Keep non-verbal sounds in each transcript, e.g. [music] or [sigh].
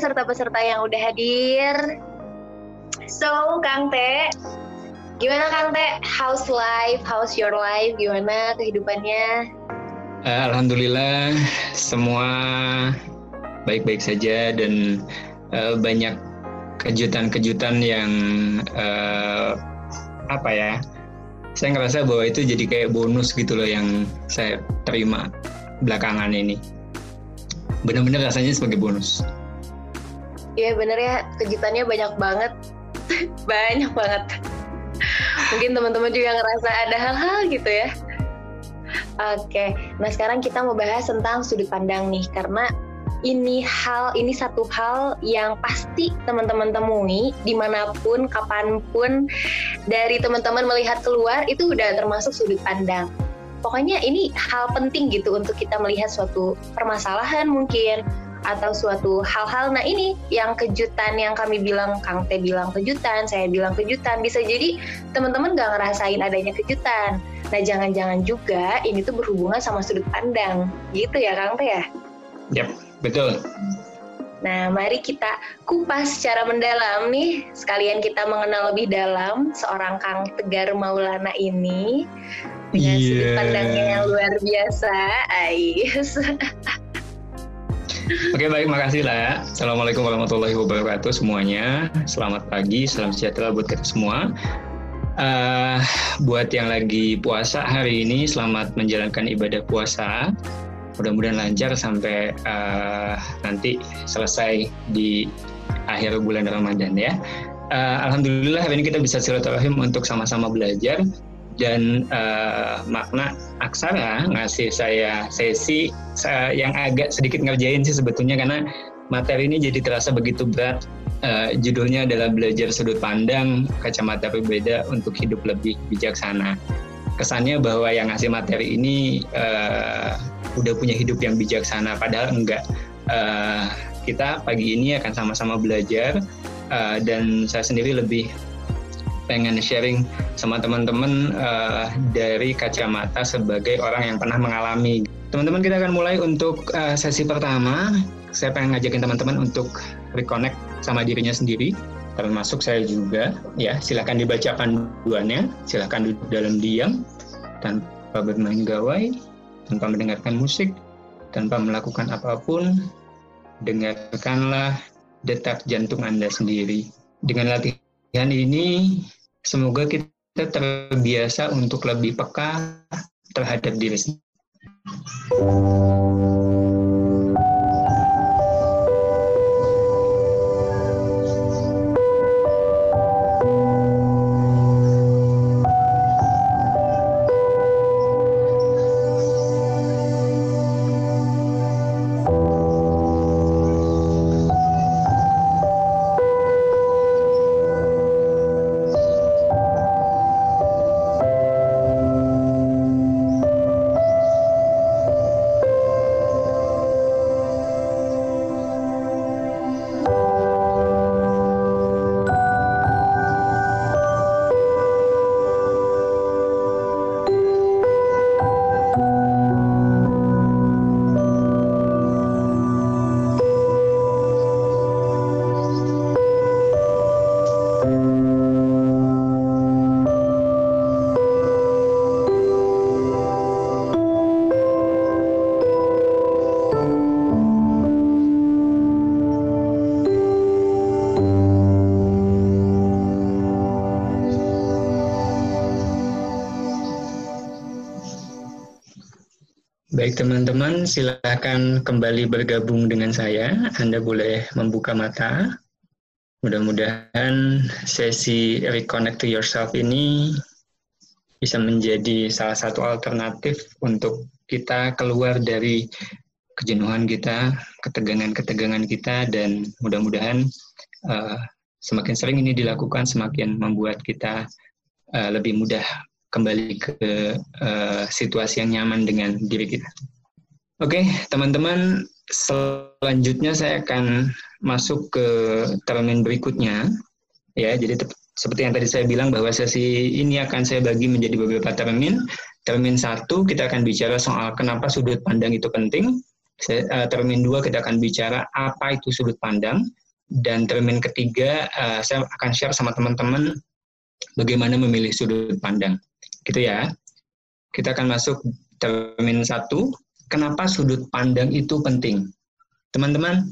peserta-peserta yang udah hadir. So, Kang Teh, gimana Kang Teh? How's life? How's your life? Gimana kehidupannya? Uh, Alhamdulillah, semua baik-baik saja dan uh, banyak kejutan-kejutan yang uh, apa ya? Saya ngerasa bahwa itu jadi kayak bonus gitu loh yang saya terima belakangan ini. Benar-benar rasanya sebagai bonus. Iya bener ya, kejutannya banyak banget. [laughs] banyak banget. Mungkin teman-teman juga ngerasa ada hal-hal gitu ya. Oke, nah sekarang kita mau bahas tentang sudut pandang nih, karena ini hal, ini satu hal yang pasti teman-teman temui di mana pun, kapan pun, dari teman-teman melihat keluar itu udah termasuk sudut pandang. Pokoknya ini hal penting gitu untuk kita melihat suatu permasalahan mungkin atau suatu hal-hal. Nah ini yang kejutan yang kami bilang, Kang Teh bilang kejutan, saya bilang kejutan. Bisa jadi teman-teman gak ngerasain adanya kejutan. Nah jangan-jangan juga ini tuh berhubungan sama sudut pandang. Gitu ya Kang Teh ya? Yap, betul. Nah, mari kita kupas secara mendalam nih, sekalian kita mengenal lebih dalam seorang Kang Tegar Maulana ini dengan yeah. sudut pandangnya yang luar biasa. Ais. [laughs] Oke baik, makasih lah. Ya. Assalamualaikum warahmatullahi wabarakatuh semuanya. Selamat pagi, salam sejahtera buat kita semua. Uh, buat yang lagi puasa hari ini, selamat menjalankan ibadah puasa. Mudah-mudahan lancar sampai uh, nanti selesai di akhir bulan Ramadan ya. Uh, Alhamdulillah hari ini kita bisa silaturahim untuk sama-sama belajar dan uh, makna aksara ngasih saya sesi uh, yang agak sedikit ngerjain sih sebetulnya karena materi ini jadi terasa begitu berat. Uh, judulnya adalah belajar sudut pandang kacamata berbeda untuk hidup lebih bijaksana. Kesannya bahwa yang ngasih materi ini uh, udah punya hidup yang bijaksana, padahal enggak. Uh, kita pagi ini akan sama-sama belajar uh, dan saya sendiri lebih pengen sharing sama teman-teman uh, dari kacamata sebagai orang yang pernah mengalami. Teman-teman kita akan mulai untuk uh, sesi pertama. Saya pengen ngajakin teman-teman untuk reconnect sama dirinya sendiri, termasuk saya juga. Ya, silahkan dibaca panduannya, silahkan duduk dalam diam tanpa bermain gawai, tanpa mendengarkan musik, tanpa melakukan apa pun. Dengarkanlah detak jantung Anda sendiri. Dengan latihan ini, Semoga kita terbiasa untuk lebih peka terhadap diri sendiri. Baik teman-teman, silakan kembali bergabung dengan saya. Anda boleh membuka mata. Mudah-mudahan sesi Reconnect to Yourself ini bisa menjadi salah satu alternatif untuk kita keluar dari kejenuhan kita, ketegangan-ketegangan kita, dan mudah-mudahan uh, semakin sering ini dilakukan, semakin membuat kita uh, lebih mudah kembali ke uh, situasi yang nyaman dengan diri kita. Oke, okay, teman-teman, selanjutnya saya akan masuk ke termin berikutnya. Ya, jadi seperti yang tadi saya bilang bahwa sesi ini akan saya bagi menjadi beberapa termin. Termin satu kita akan bicara soal kenapa sudut pandang itu penting. Uh, termin dua kita akan bicara apa itu sudut pandang dan termin ketiga uh, saya akan share sama teman-teman bagaimana memilih sudut pandang. Gitu ya. Kita akan masuk termin satu. Kenapa sudut pandang itu penting? Teman-teman,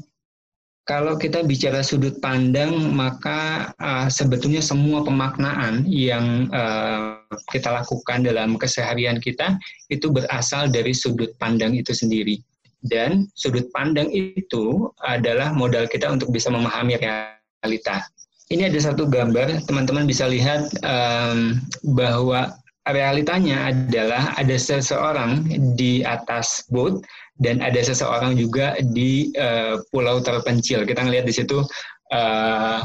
kalau kita bicara sudut pandang, maka uh, sebetulnya semua pemaknaan yang uh, kita lakukan dalam keseharian kita itu berasal dari sudut pandang itu sendiri. Dan sudut pandang itu adalah modal kita untuk bisa memahami realita. Ini ada satu gambar, teman-teman bisa lihat um, bahwa realitanya adalah ada seseorang di atas boat dan ada seseorang juga di uh, pulau terpencil. Kita ngelihat di situ uh,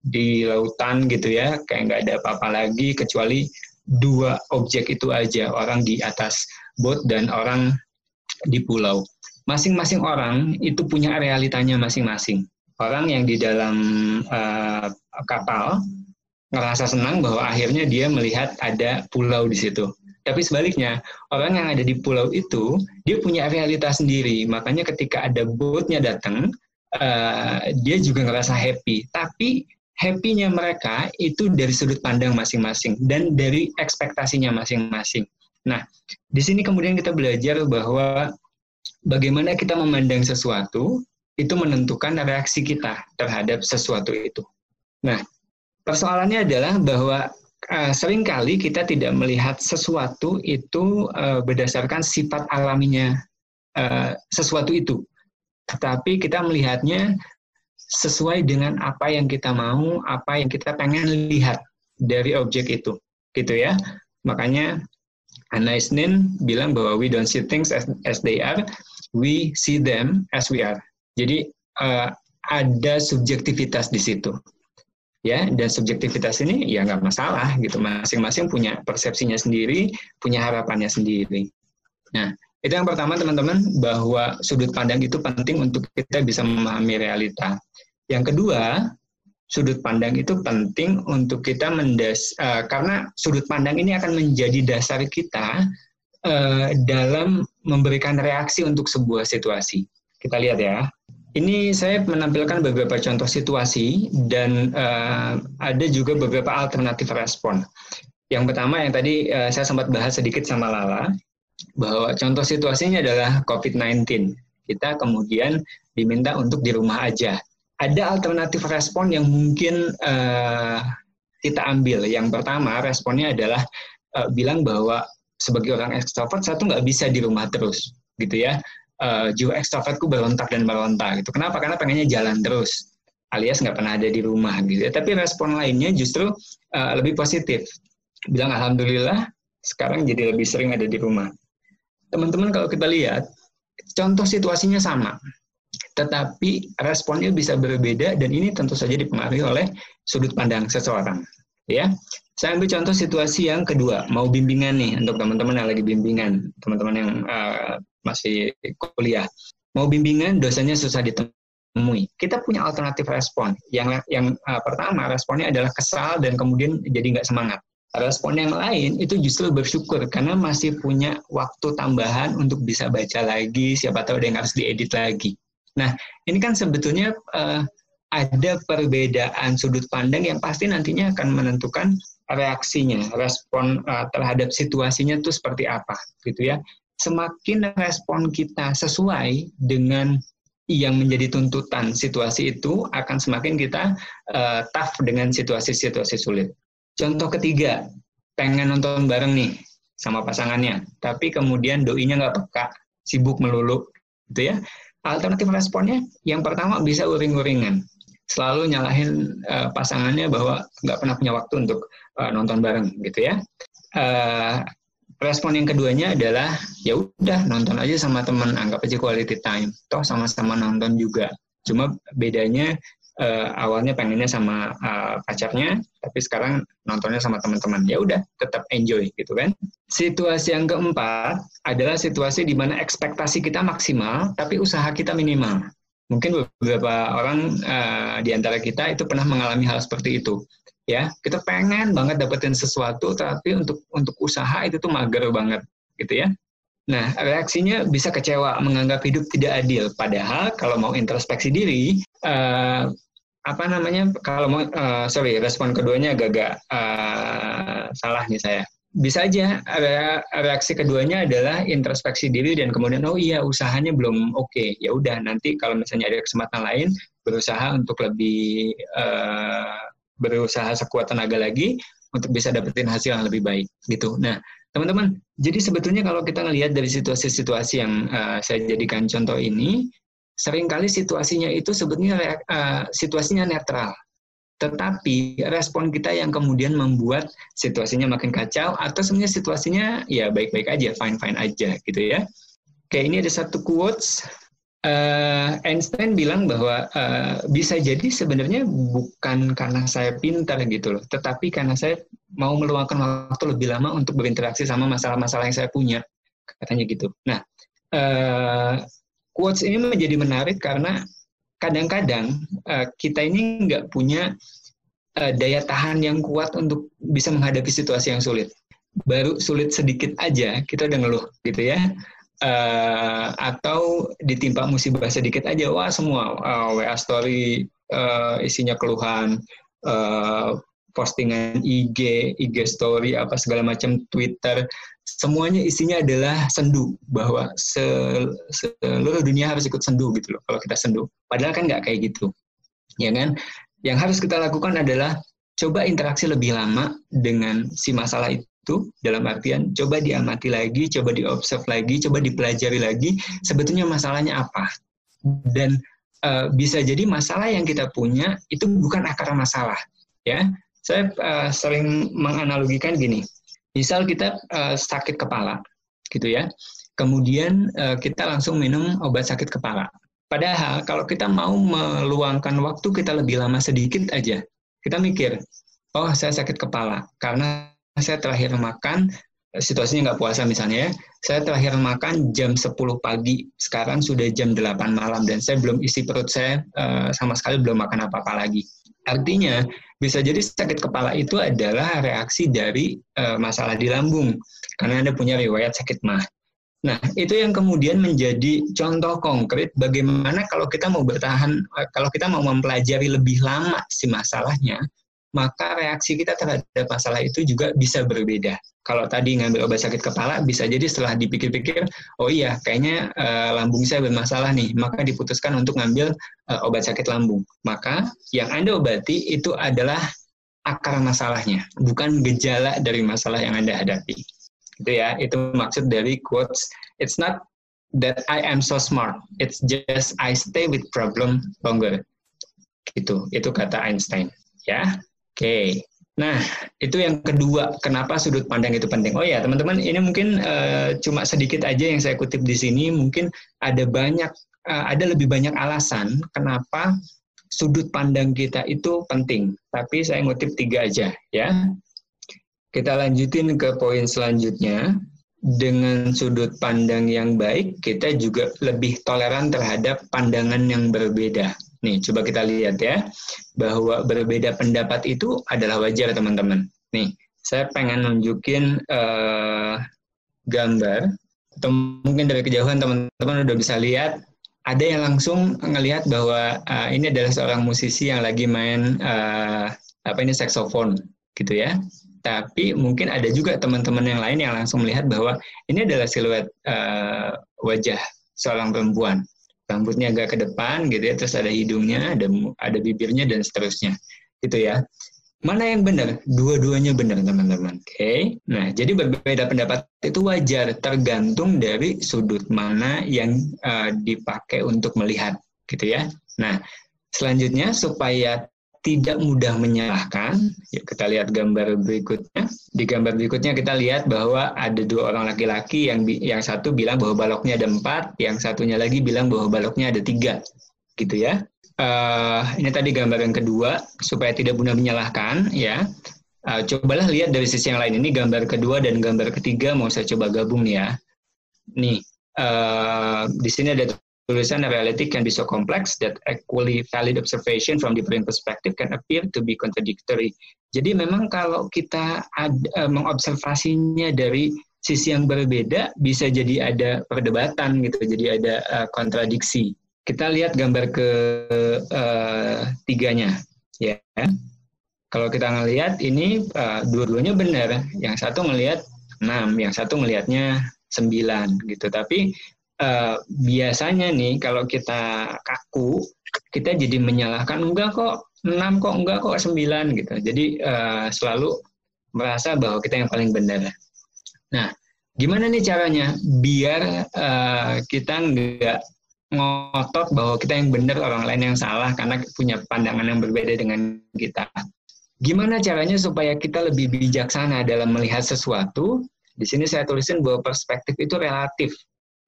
di lautan gitu ya, kayak nggak ada apa-apa lagi kecuali dua objek itu aja, orang di atas boat dan orang di pulau. Masing-masing orang itu punya realitanya masing-masing. Orang yang di dalam uh, kapal ngerasa senang bahwa akhirnya dia melihat ada pulau di situ. Tapi sebaliknya, orang yang ada di pulau itu, dia punya realitas sendiri. Makanya ketika ada boatnya datang, uh, dia juga ngerasa happy. Tapi happy-nya mereka itu dari sudut pandang masing-masing dan dari ekspektasinya masing-masing. Nah, di sini kemudian kita belajar bahwa bagaimana kita memandang sesuatu itu menentukan reaksi kita terhadap sesuatu itu. Nah, Persoalannya adalah bahwa uh, sering kali kita tidak melihat sesuatu itu uh, berdasarkan sifat alaminya uh, sesuatu itu, tetapi kita melihatnya sesuai dengan apa yang kita mau, apa yang kita pengen lihat dari objek itu, gitu ya. Makanya Anna Isnin bilang bahwa we don't see things as, as they are, we see them as we are. Jadi uh, ada subjektivitas di situ ya dan subjektivitas ini ya nggak masalah gitu. Masing-masing punya persepsinya sendiri punya harapannya sendiri. Nah itu yang pertama teman-teman bahwa sudut pandang itu penting untuk kita bisa memahami realita. Yang kedua sudut pandang itu penting untuk kita mendas uh, karena sudut pandang ini akan menjadi dasar kita uh, dalam memberikan reaksi untuk sebuah situasi. Kita lihat ya ini saya menampilkan beberapa contoh situasi dan uh, ada juga beberapa alternatif respon. Yang pertama yang tadi uh, saya sempat bahas sedikit sama Lala, bahwa contoh situasinya adalah COVID-19. Kita kemudian diminta untuk di rumah aja. Ada alternatif respon yang mungkin uh, kita ambil. Yang pertama responnya adalah uh, bilang bahwa sebagai orang ekstrovert satu nggak bisa di rumah terus, gitu ya uh, jiwa ekstrovertku berontak dan berontak gitu. Kenapa? Karena pengennya jalan terus, alias nggak pernah ada di rumah gitu. Tapi respon lainnya justru uh, lebih positif. Bilang alhamdulillah sekarang jadi lebih sering ada di rumah. Teman-teman kalau kita lihat contoh situasinya sama, tetapi responnya bisa berbeda dan ini tentu saja dipengaruhi oleh sudut pandang seseorang. Ya, saya ambil contoh situasi yang kedua, mau bimbingan nih untuk teman-teman yang lagi bimbingan, teman-teman yang uh, masih kuliah. Mau bimbingan, dosanya susah ditemui. Kita punya alternatif respon. Yang yang uh, pertama, responnya adalah kesal dan kemudian jadi nggak semangat. Respon yang lain itu justru bersyukur karena masih punya waktu tambahan untuk bisa baca lagi, siapa tahu ada yang harus diedit lagi. Nah, ini kan sebetulnya uh, ada perbedaan sudut pandang yang pasti nantinya akan menentukan reaksinya, respon uh, terhadap situasinya itu seperti apa, gitu ya semakin respon kita sesuai dengan yang menjadi tuntutan situasi itu akan semakin kita uh, tough dengan situasi-situasi sulit. Contoh ketiga, pengen nonton bareng nih sama pasangannya, tapi kemudian doinya nggak peka, sibuk melulu, gitu ya. Alternatif responnya, yang pertama bisa uring-uringan, selalu nyalahin uh, pasangannya bahwa nggak pernah punya waktu untuk uh, nonton bareng, gitu ya. Uh, respon yang keduanya adalah ya udah nonton aja sama teman anggap aja quality time. Toh sama-sama nonton juga. Cuma bedanya uh, awalnya pengennya sama uh, pacarnya tapi sekarang nontonnya sama teman-teman ya udah tetap enjoy gitu kan. Situasi yang keempat adalah situasi di mana ekspektasi kita maksimal tapi usaha kita minimal mungkin beberapa orang uh, di antara kita itu pernah mengalami hal seperti itu ya kita pengen banget dapetin sesuatu tapi untuk untuk usaha itu tuh mager banget gitu ya Nah, reaksinya bisa kecewa, menganggap hidup tidak adil. Padahal kalau mau introspeksi diri, uh, apa namanya? Kalau mau, uh, sorry, respon keduanya agak-agak uh, salah nih saya. Bisa aja reaksi keduanya adalah introspeksi diri dan kemudian oh iya usahanya belum oke. Okay. Ya udah nanti kalau misalnya ada kesempatan lain berusaha untuk lebih uh, berusaha sekuat tenaga lagi untuk bisa dapetin hasil yang lebih baik gitu. Nah, teman-teman, jadi sebetulnya kalau kita ngelihat dari situasi-situasi yang uh, saya jadikan contoh ini, sering kali situasinya itu sebetulnya uh, situasinya netral. Tetapi respon kita yang kemudian membuat situasinya makin kacau atau sebenarnya situasinya ya baik-baik aja, fine-fine aja gitu ya. Oke, ini ada satu quotes uh, Einstein bilang bahwa uh, bisa jadi sebenarnya bukan karena saya pintar gitu loh, tetapi karena saya mau meluangkan waktu lebih lama untuk berinteraksi sama masalah-masalah yang saya punya, katanya gitu. Nah, uh, quotes ini menjadi menarik karena kadang-kadang uh, kita ini nggak punya uh, daya tahan yang kuat untuk bisa menghadapi situasi yang sulit. Baru sulit sedikit aja kita udah ngeluh gitu ya uh, atau ditimpa musibah sedikit aja wah semua uh, WA story uh, isinya keluhan uh, postingan IG IG story apa segala macam Twitter semuanya isinya adalah sendu bahwa seluruh dunia harus ikut sendu gitu loh kalau kita sendu padahal kan nggak kayak gitu ya kan yang harus kita lakukan adalah coba interaksi lebih lama dengan si masalah itu dalam artian coba diamati lagi, coba diobserv lagi, coba dipelajari lagi sebetulnya masalahnya apa. Dan uh, bisa jadi masalah yang kita punya itu bukan akar masalah, ya. Saya uh, sering menganalogikan gini. Misal kita uh, sakit kepala, gitu ya. Kemudian uh, kita langsung minum obat sakit kepala. Padahal kalau kita mau meluangkan waktu kita lebih lama sedikit aja, kita mikir, oh saya sakit kepala karena saya terakhir makan situasinya nggak puasa misalnya ya, saya terakhir makan jam 10 pagi, sekarang sudah jam 8 malam dan saya belum isi perut saya sama sekali belum makan apa-apa lagi. Artinya bisa jadi sakit kepala itu adalah reaksi dari uh, masalah di lambung karena Anda punya riwayat sakit mah. Nah, itu yang kemudian menjadi contoh konkret bagaimana kalau kita mau bertahan, eh, kalau kita mau mempelajari lebih lama si masalahnya, maka reaksi kita terhadap masalah itu juga bisa berbeda. Kalau tadi ngambil obat sakit kepala, bisa jadi setelah dipikir-pikir, oh iya, kayaknya uh, lambung saya bermasalah nih, maka diputuskan untuk ngambil uh, obat sakit lambung. Maka yang Anda obati itu adalah akar masalahnya, bukan gejala dari masalah yang Anda hadapi. Itu ya, itu maksud dari quotes, it's not that I am so smart, it's just I stay with problem longer. Itu, itu kata Einstein. Ya, Oke, nah itu yang kedua, kenapa sudut pandang itu penting? Oh ya, teman-teman, ini mungkin uh, cuma sedikit aja yang saya kutip di sini. Mungkin ada banyak, uh, ada lebih banyak alasan kenapa sudut pandang kita itu penting. Tapi saya ngutip tiga aja, ya. Kita lanjutin ke poin selanjutnya. Dengan sudut pandang yang baik, kita juga lebih toleran terhadap pandangan yang berbeda. Nih, coba kita lihat ya, bahwa berbeda pendapat itu adalah wajar, teman-teman. Nih, saya pengen nunjukin uh, gambar, atau mungkin dari kejauhan teman-teman udah bisa lihat, ada yang langsung ngelihat bahwa uh, ini adalah seorang musisi yang lagi main uh, apa ini saksofon, gitu ya. Tapi mungkin ada juga teman-teman yang lain yang langsung melihat bahwa ini adalah siluet uh, wajah seorang perempuan rambutnya agak ke depan gitu ya, terus ada hidungnya, ada ada bibirnya dan seterusnya. Gitu ya. Mana yang benar? Dua-duanya benar, teman-teman. Oke. Okay? Nah, jadi berbeda pendapat itu wajar, tergantung dari sudut mana yang uh, dipakai untuk melihat, gitu ya. Nah, selanjutnya supaya tidak mudah menyalahkan. Yuk kita lihat gambar berikutnya. Di gambar berikutnya kita lihat bahwa ada dua orang laki-laki yang yang satu bilang bahwa baloknya ada empat, yang satunya lagi bilang bahwa baloknya ada tiga, gitu ya. Uh, ini tadi gambar yang kedua supaya tidak mudah menyalahkan, ya. Uh, cobalah lihat dari sisi yang lain. Ini gambar kedua dan gambar ketiga mau saya coba gabung nih ya. Nih, uh, di sini ada tulisan reality can be so complex that equally valid observation from different perspective can appear to be contradictory. Jadi memang kalau kita ad, uh, mengobservasinya dari sisi yang berbeda bisa jadi ada perdebatan gitu, jadi ada uh, kontradiksi. Kita lihat gambar ke uh, tiganya, ya. Kalau kita ngelihat ini uh, dua-duanya benar, yang satu ngelihat 6, yang satu ngelihatnya 9 gitu. Tapi uh, biasanya nih kalau kita kaku, kita jadi menyalahkan enggak kok 6 kok enggak kok 9 gitu. Jadi uh, selalu merasa bahwa kita yang paling benar. Nah, gimana nih caranya biar uh, kita enggak ngotot bahwa kita yang benar orang lain yang salah karena punya pandangan yang berbeda dengan kita. Gimana caranya supaya kita lebih bijaksana dalam melihat sesuatu? Di sini saya tulisin bahwa perspektif itu relatif.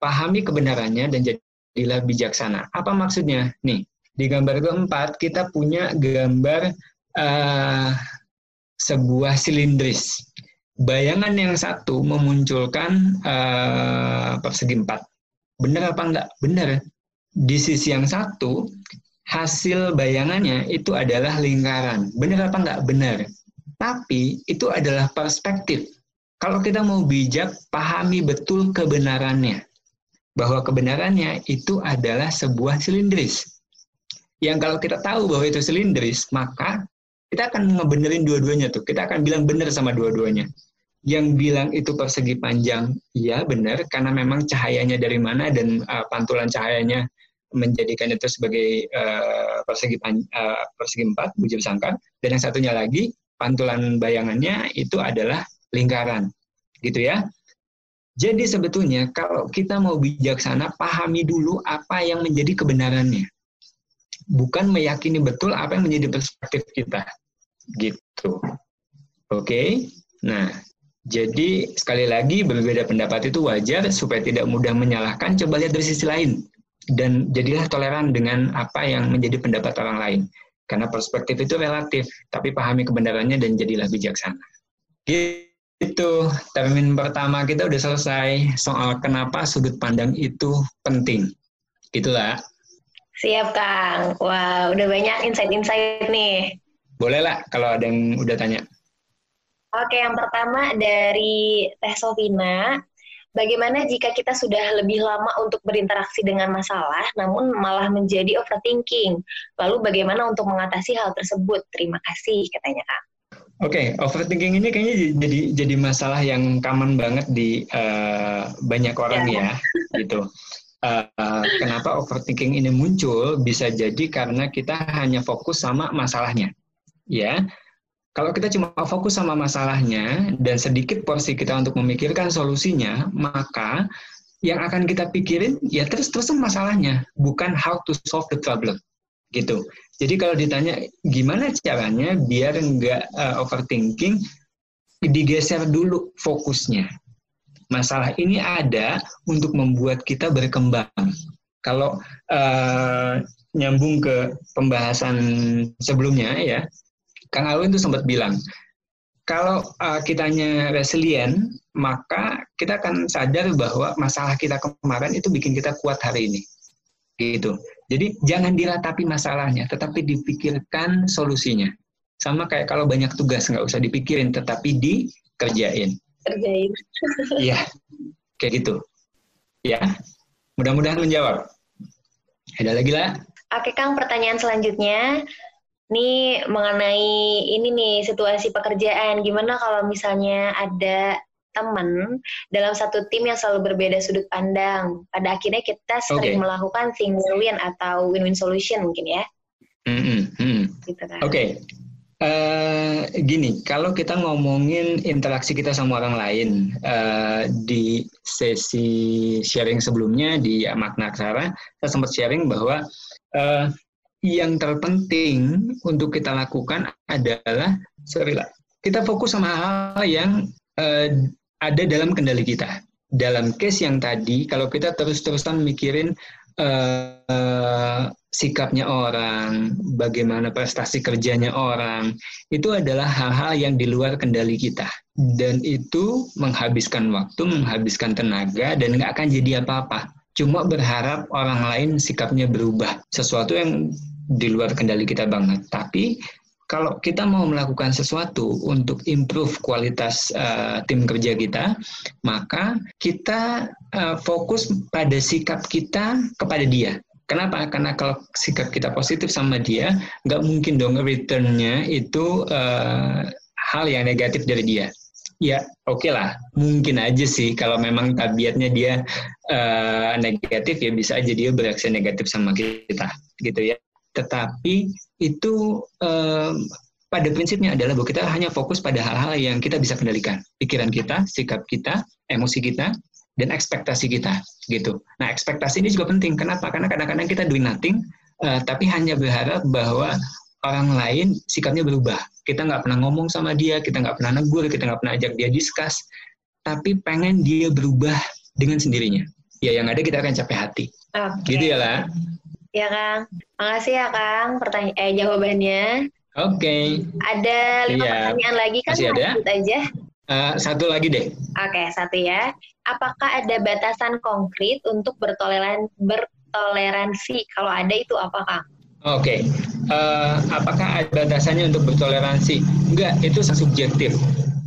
Pahami kebenarannya dan jadilah bijaksana. Apa maksudnya? Nih, di gambar keempat kita punya gambar uh, sebuah silindris. Bayangan yang satu memunculkan uh, persegi empat. Benar apa enggak? Benar. Di sisi yang satu, hasil bayangannya itu adalah lingkaran. Benar apa enggak? Benar. Tapi itu adalah perspektif. Kalau kita mau bijak, pahami betul kebenarannya. Bahwa kebenarannya itu adalah sebuah silindris. Yang kalau kita tahu bahwa itu silindris, maka kita akan ngebenerin dua-duanya tuh. Kita akan bilang benar sama dua-duanya. Yang bilang itu persegi panjang, iya benar, karena memang cahayanya dari mana dan uh, pantulan cahayanya menjadikan itu sebagai uh, persegi uh, persegi empat bujur sangkar dan yang satunya lagi pantulan bayangannya itu adalah lingkaran gitu ya jadi sebetulnya kalau kita mau bijaksana pahami dulu apa yang menjadi kebenarannya bukan meyakini betul apa yang menjadi perspektif kita gitu oke okay? nah jadi sekali lagi berbeda pendapat itu wajar supaya tidak mudah menyalahkan coba lihat dari sisi lain dan jadilah toleran dengan apa yang menjadi pendapat orang lain. Karena perspektif itu relatif, tapi pahami kebenarannya dan jadilah bijaksana. Itu termin pertama kita udah selesai soal kenapa sudut pandang itu penting. Itulah. Siap Kang. Wah, udah banyak insight-insight nih. Boleh lah kalau ada yang udah tanya. Oke, yang pertama dari Teh Sofina. Bagaimana jika kita sudah lebih lama untuk berinteraksi dengan masalah, namun malah menjadi overthinking? Lalu bagaimana untuk mengatasi hal tersebut? Terima kasih, katanya Kak. Oke, okay, overthinking ini kayaknya jadi jadi masalah yang common banget di uh, banyak orang ya, ya gitu. Uh, kenapa overthinking ini muncul? Bisa jadi karena kita hanya fokus sama masalahnya, ya. Kalau kita cuma fokus sama masalahnya dan sedikit porsi kita untuk memikirkan solusinya, maka yang akan kita pikirin ya terus-terusan masalahnya, bukan how to solve the problem. Gitu. Jadi kalau ditanya gimana caranya biar nggak uh, overthinking, digeser dulu fokusnya. Masalah ini ada untuk membuat kita berkembang. Kalau uh, nyambung ke pembahasan sebelumnya ya, Kang Alwin itu sempat bilang, kalau uh, kitanya resilient, maka kita akan sadar bahwa masalah kita kemarin itu bikin kita kuat hari ini. Gitu. Jadi jangan diratapi masalahnya, tetapi dipikirkan solusinya. Sama kayak kalau banyak tugas nggak usah dipikirin, tetapi dikerjain. Kerjain. [laughs] Iya, kayak gitu. Ya, mudah-mudahan menjawab. Ada lagi lah? Oke Kang, pertanyaan selanjutnya ini mengenai ini nih situasi pekerjaan. Gimana kalau misalnya ada teman dalam satu tim yang selalu berbeda sudut pandang. Pada akhirnya kita sering okay. melakukan think win-win atau win-win solution mungkin ya. Mm -hmm. gitu kan. Oke. Okay. Uh, eh, gini, kalau kita ngomongin interaksi kita sama orang lain uh, di sesi sharing sebelumnya di makna aksara, saya sempat sharing bahwa uh, yang terpenting untuk kita lakukan adalah sorry lah, kita fokus sama hal-hal yang uh, ada dalam kendali kita. Dalam case yang tadi, kalau kita terus-terusan mikirin uh, sikapnya orang, bagaimana prestasi kerjanya orang, itu adalah hal-hal yang di luar kendali kita. Dan itu menghabiskan waktu, menghabiskan tenaga, dan nggak akan jadi apa-apa. Cuma berharap orang lain sikapnya berubah. Sesuatu yang di luar kendali kita banget. Tapi kalau kita mau melakukan sesuatu untuk improve kualitas uh, tim kerja kita, maka kita uh, fokus pada sikap kita kepada dia. Kenapa? Karena kalau sikap kita positif sama dia, nggak mungkin dong returnnya itu uh, hal yang negatif dari dia. Ya, oke okay lah. Mungkin aja sih kalau memang tabiatnya dia uh, negatif ya bisa aja dia bereaksi negatif sama kita, gitu ya. Tetapi itu um, pada prinsipnya adalah bahwa kita hanya fokus pada hal-hal yang kita bisa kendalikan. Pikiran kita, sikap kita, emosi kita, dan ekspektasi kita gitu. Nah, ekspektasi ini juga penting. Kenapa? Karena kadang-kadang kita doing nothing, uh, tapi hanya berharap bahwa orang lain sikapnya berubah. Kita nggak pernah ngomong sama dia, kita nggak pernah negur, kita nggak pernah ajak dia diskus, tapi pengen dia berubah dengan sendirinya. Ya, yang ada kita akan capek hati. Okay. Gitu ya lah. Ya Kang, makasih ya Kang pertanyaan eh jawabannya. Oke. Okay. Ada lima iya. pertanyaan lagi kan? Masih ada? aja. Uh, satu lagi deh. Oke, okay, satu ya. Apakah ada batasan konkret untuk bertoleran bertoleransi? Kalau ada itu apa Kang? Oke, okay. uh, eh, apakah ada batasannya untuk bertoleransi? Enggak, itu subjektif.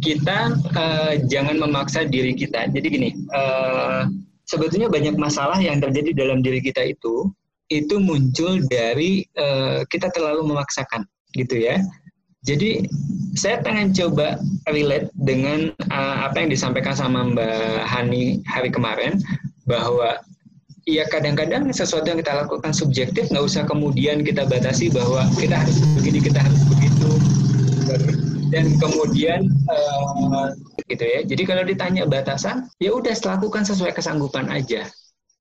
Kita uh, jangan memaksa diri kita. Jadi gini, uh, sebetulnya banyak masalah yang terjadi dalam diri kita itu itu muncul dari uh, kita terlalu memaksakan gitu ya. Jadi saya pengen coba relate dengan uh, apa yang disampaikan sama Mbak Hani hari kemarin bahwa ya kadang-kadang sesuatu yang kita lakukan subjektif nggak usah kemudian kita batasi bahwa kita harus begini kita harus begitu dan kemudian uh, gitu ya. Jadi kalau ditanya batasan ya udah lakukan sesuai kesanggupan aja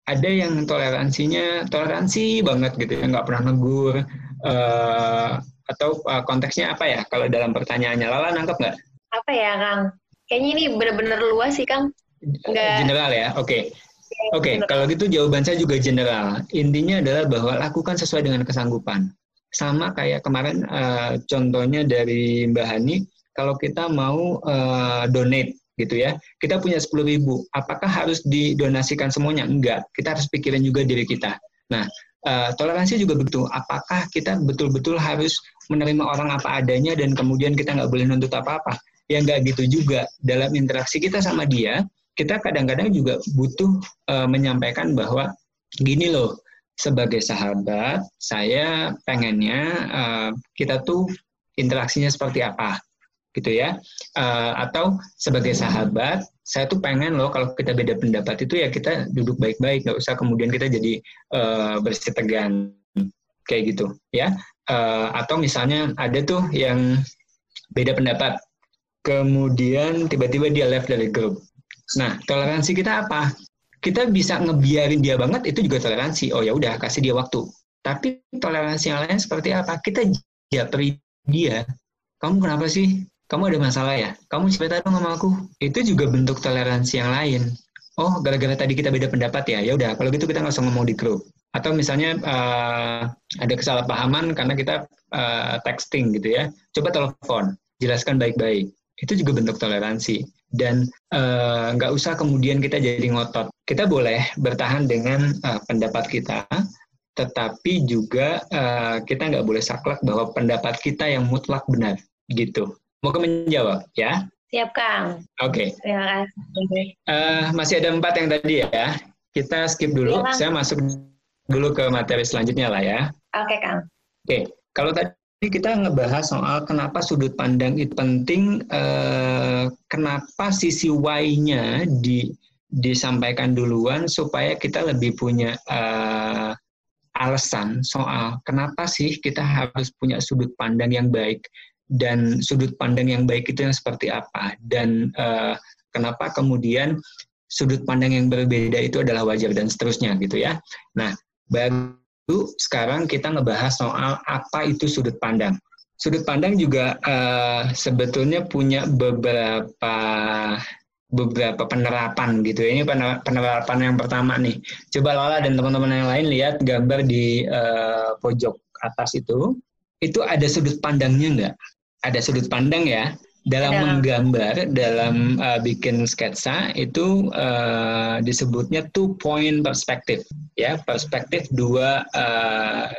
ada yang toleransinya toleransi banget gitu ya nggak pernah negur uh, atau uh, konteksnya apa ya kalau dalam pertanyaannya Lala nangkep nggak? Apa ya Kang? Kayaknya ini benar-benar luas sih Kang. Nggak... General ya, oke. Okay. Oke, okay, kalau gitu jawaban saya juga general. Intinya adalah bahwa lakukan sesuai dengan kesanggupan. Sama kayak kemarin uh, contohnya dari Mbak Hani, kalau kita mau uh, donate gitu ya. Kita punya 10 ribu, apakah harus didonasikan semuanya? Enggak, kita harus pikirin juga diri kita. Nah, uh, toleransi juga begitu. Apakah kita betul-betul harus menerima orang apa adanya dan kemudian kita nggak boleh nuntut apa-apa? Ya nggak gitu juga. Dalam interaksi kita sama dia, kita kadang-kadang juga butuh uh, menyampaikan bahwa gini loh, sebagai sahabat, saya pengennya uh, kita tuh interaksinya seperti apa gitu ya. Uh, atau sebagai sahabat saya tuh pengen loh kalau kita beda pendapat itu ya kita duduk baik-baik nggak usah kemudian kita jadi uh, bersih tegang kayak gitu ya. Uh, atau misalnya ada tuh yang beda pendapat kemudian tiba-tiba dia left dari grup. Nah toleransi kita apa? Kita bisa ngebiarin dia banget itu juga toleransi. Oh ya udah kasih dia waktu. Tapi toleransi yang lain seperti apa? Kita japri dia. Kamu kenapa sih kamu ada masalah ya? Kamu cerita dong sama aku. Itu juga bentuk toleransi yang lain. Oh, gara-gara tadi kita beda pendapat ya? Ya udah, kalau gitu kita nggak usah ngomong di grup. Atau misalnya uh, ada kesalahpahaman karena kita uh, texting gitu ya. Coba telepon, jelaskan baik-baik. Itu juga bentuk toleransi. Dan uh, nggak usah kemudian kita jadi ngotot. Kita boleh bertahan dengan uh, pendapat kita, tetapi juga uh, kita nggak boleh saklek bahwa pendapat kita yang mutlak benar gitu. Mau ke menjawab ya? Siap Kang. Oke. Okay. Terima kasih. Uh, masih ada empat yang tadi ya. Kita skip dulu. Ya, Saya masuk dulu ke materi selanjutnya lah ya. Oke okay, Kang. Oke. Okay. Kalau tadi kita ngebahas soal kenapa sudut pandang itu penting, uh, kenapa sisi Y-nya di, disampaikan duluan supaya kita lebih punya uh, alasan soal kenapa sih kita harus punya sudut pandang yang baik dan sudut pandang yang baik itu yang seperti apa dan uh, kenapa kemudian sudut pandang yang berbeda itu adalah wajar dan seterusnya gitu ya. Nah, baru sekarang kita ngebahas soal apa itu sudut pandang. Sudut pandang juga uh, sebetulnya punya beberapa beberapa penerapan gitu ya. Ini penerapan yang pertama nih. Coba Lala dan teman-teman yang lain lihat gambar di uh, pojok atas itu. Itu ada sudut pandangnya enggak? Ada sudut pandang ya dalam ada. menggambar dalam uh, bikin sketsa itu uh, disebutnya two point perspektif ya perspektif dua uh,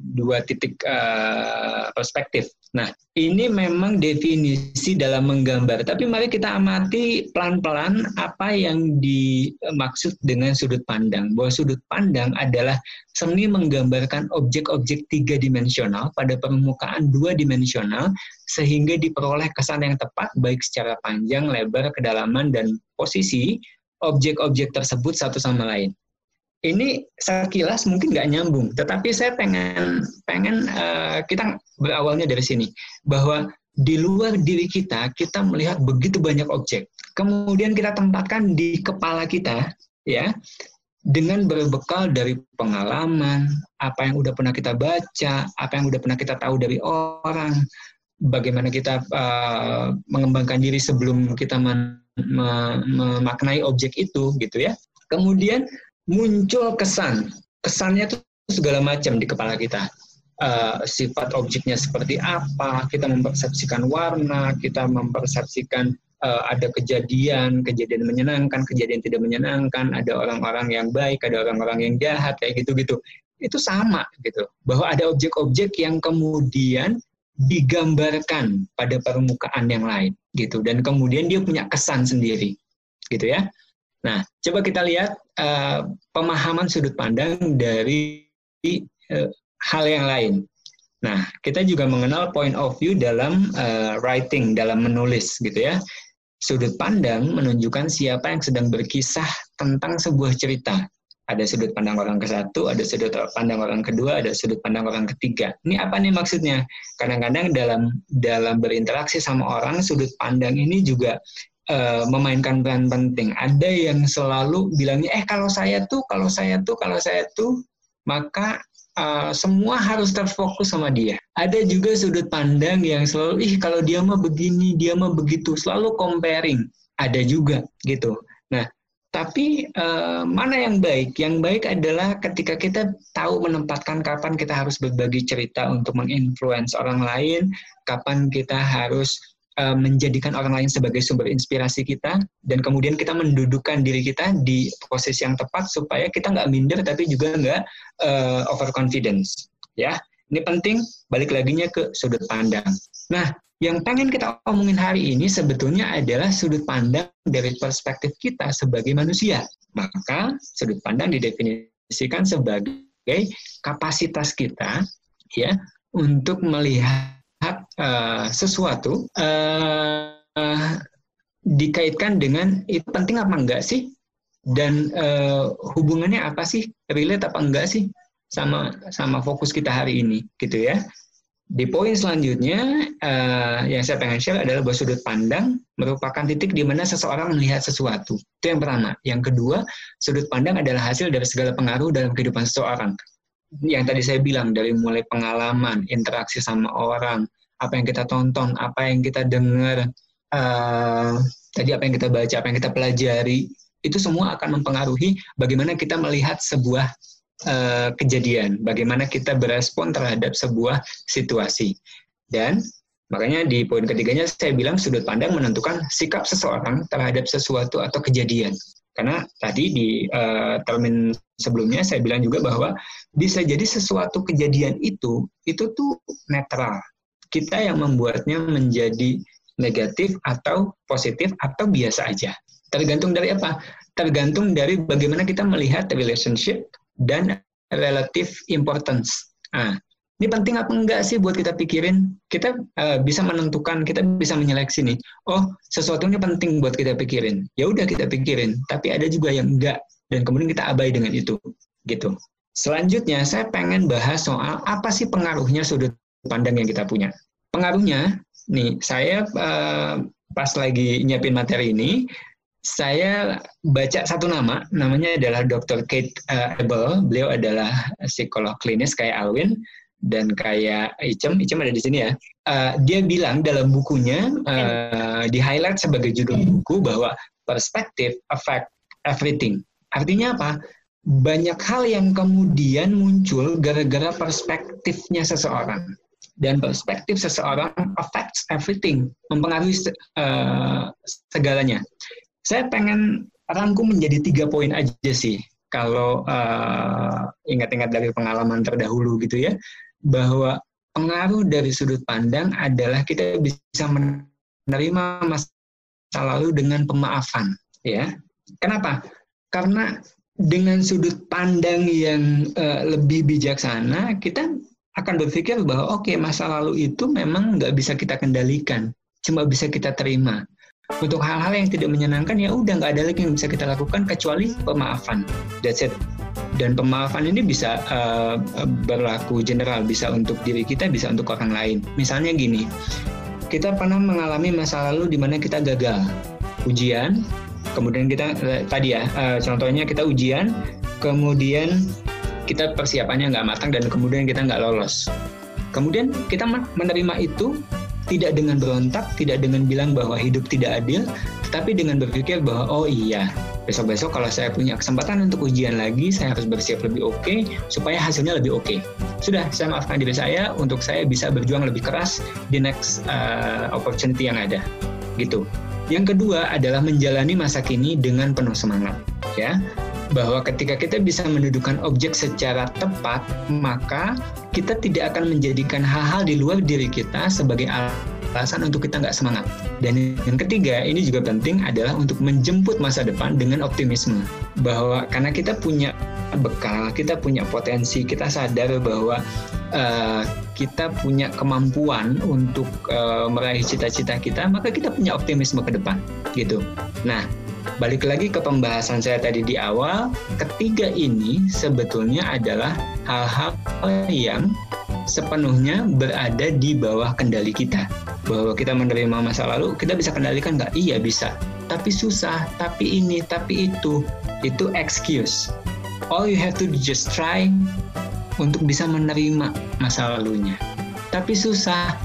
dua titik uh, perspektif. Nah, ini memang definisi dalam menggambar. Tapi mari kita amati pelan-pelan apa yang dimaksud dengan sudut pandang. Bahwa sudut pandang adalah seni menggambarkan objek-objek tiga dimensional pada permukaan dua dimensional sehingga diperoleh kesan yang tepat baik secara panjang, lebar, kedalaman, dan posisi objek-objek tersebut satu sama lain ini sekilas mungkin nggak nyambung, tetapi saya pengen pengen uh, kita berawalnya dari sini bahwa di luar diri kita kita melihat begitu banyak objek, kemudian kita tempatkan di kepala kita, ya, dengan berbekal dari pengalaman, apa yang udah pernah kita baca, apa yang udah pernah kita tahu dari orang, bagaimana kita uh, mengembangkan diri sebelum kita memaknai objek itu, gitu ya. Kemudian muncul kesan. Kesannya itu segala macam di kepala kita. Uh, sifat objeknya seperti apa, kita mempersepsikan warna, kita mempersepsikan uh, ada kejadian, kejadian menyenangkan, kejadian tidak menyenangkan, ada orang-orang yang baik, ada orang-orang yang jahat, kayak gitu-gitu. Itu sama gitu, bahwa ada objek-objek yang kemudian digambarkan pada permukaan yang lain gitu, dan kemudian dia punya kesan sendiri, gitu ya. Nah, coba kita lihat uh, pemahaman sudut pandang dari uh, hal yang lain. Nah, kita juga mengenal point of view dalam uh, writing, dalam menulis, gitu ya. Sudut pandang menunjukkan siapa yang sedang berkisah tentang sebuah cerita. Ada sudut pandang orang ke satu, ada sudut pandang orang kedua, ada sudut pandang orang ketiga. Ini apa nih maksudnya? Kadang-kadang dalam dalam berinteraksi sama orang, sudut pandang ini juga uh, memainkan peran penting. Ada yang selalu bilangnya, eh kalau saya tuh, kalau saya tuh, kalau saya tuh, maka uh, semua harus terfokus sama dia. Ada juga sudut pandang yang selalu, ih kalau dia mah begini, dia mah begitu, selalu comparing. Ada juga gitu. Nah, tapi uh, mana yang baik? Yang baik adalah ketika kita tahu menempatkan kapan kita harus berbagi cerita untuk menginfluence orang lain, kapan kita harus Eh, menjadikan orang lain sebagai sumber inspirasi kita dan kemudian kita mendudukkan diri kita di posisi yang tepat supaya kita nggak minder tapi juga nggak uh, overconfidence ya. Ini penting balik laginya ke sudut pandang. Nah yang pengen kita omongin hari ini sebetulnya adalah sudut pandang dari perspektif kita sebagai manusia. Maka sudut pandang didefinisikan sebagai kapasitas kita ya untuk melihat uh, sesuatu uh, uh, dikaitkan dengan itu penting apa enggak sih? Dan uh, hubungannya apa sih? Relate apa enggak sih sama sama fokus kita hari ini gitu ya. Di poin selanjutnya uh, yang saya pengen share adalah bahwa sudut pandang merupakan titik di mana seseorang melihat sesuatu. Itu yang pertama. Yang kedua sudut pandang adalah hasil dari segala pengaruh dalam kehidupan seseorang. Yang tadi saya bilang dari mulai pengalaman, interaksi sama orang, apa yang kita tonton, apa yang kita dengar, uh, tadi apa yang kita baca, apa yang kita pelajari, itu semua akan mempengaruhi bagaimana kita melihat sebuah uh, kejadian, bagaimana kita berespon terhadap sebuah situasi. Dan makanya di poin ketiganya saya bilang sudut pandang menentukan sikap seseorang terhadap sesuatu atau kejadian. Karena tadi di uh, termin sebelumnya saya bilang juga bahwa bisa jadi sesuatu kejadian itu itu tuh netral. Kita yang membuatnya menjadi negatif atau positif atau biasa aja. Tergantung dari apa? Tergantung dari bagaimana kita melihat relationship dan relative importance. Nah, ini penting apa enggak sih buat kita pikirin? Kita uh, bisa menentukan, kita bisa menyeleksi nih. Oh, sesuatu ini penting buat kita pikirin. Ya udah kita pikirin. Tapi ada juga yang enggak dan kemudian kita abai dengan itu, gitu. Selanjutnya saya pengen bahas soal apa sih pengaruhnya sudut pandang yang kita punya. Pengaruhnya, nih saya uh, pas lagi nyiapin materi ini, saya baca satu nama, namanya adalah Dr. Kate uh, Abel. Beliau adalah psikolog klinis kayak Alwin dan kayak Icem, Icem ada di sini ya. Uh, dia bilang dalam bukunya uh, di highlight sebagai judul buku bahwa perspektif affect everything. Artinya apa? Banyak hal yang kemudian muncul gara-gara perspektifnya seseorang. Dan perspektif seseorang affects everything, mempengaruhi uh, segalanya. Saya pengen rangkum menjadi tiga poin aja sih kalau ingat-ingat uh, ingat -ingat dari pengalaman terdahulu gitu ya bahwa pengaruh dari sudut pandang adalah kita bisa menerima masa lalu dengan pemaafan, ya. Kenapa? Karena dengan sudut pandang yang uh, lebih bijaksana, kita akan berpikir bahwa oke okay, masa lalu itu memang nggak bisa kita kendalikan, cuma bisa kita terima. Untuk hal-hal yang tidak menyenangkan ya udah nggak ada lagi yang bisa kita lakukan kecuali pemaafan. That's it. Dan pemaafan ini bisa uh, berlaku general, bisa untuk diri kita, bisa untuk orang lain. Misalnya gini, kita pernah mengalami masa lalu di mana kita gagal ujian, kemudian kita eh, tadi ya uh, contohnya kita ujian, kemudian kita persiapannya nggak matang dan kemudian kita nggak lolos. Kemudian kita menerima itu tidak dengan berontak, tidak dengan bilang bahwa hidup tidak adil, tetapi dengan berpikir bahwa oh iya, besok-besok kalau saya punya kesempatan untuk ujian lagi, saya harus bersiap lebih oke okay, supaya hasilnya lebih oke. Okay. Sudah, saya maafkan diri saya untuk saya bisa berjuang lebih keras di next uh, opportunity yang ada. Gitu. Yang kedua adalah menjalani masa kini dengan penuh semangat, ya bahwa ketika kita bisa mendudukan objek secara tepat, maka kita tidak akan menjadikan hal-hal di luar diri kita sebagai alasan untuk kita nggak semangat. Dan yang ketiga, ini juga penting adalah untuk menjemput masa depan dengan optimisme. Bahwa karena kita punya bekal, kita punya potensi, kita sadar bahwa uh, kita punya kemampuan untuk uh, meraih cita-cita kita, maka kita punya optimisme ke depan, gitu. Nah, balik lagi ke pembahasan saya tadi di awal, ketiga ini sebetulnya adalah hal-hal yang sepenuhnya berada di bawah kendali kita. Bahwa kita menerima masa lalu, kita bisa kendalikan nggak? Iya bisa. Tapi susah, tapi ini, tapi itu. Itu excuse. All you have to do just try untuk bisa menerima masa lalunya. Tapi susah,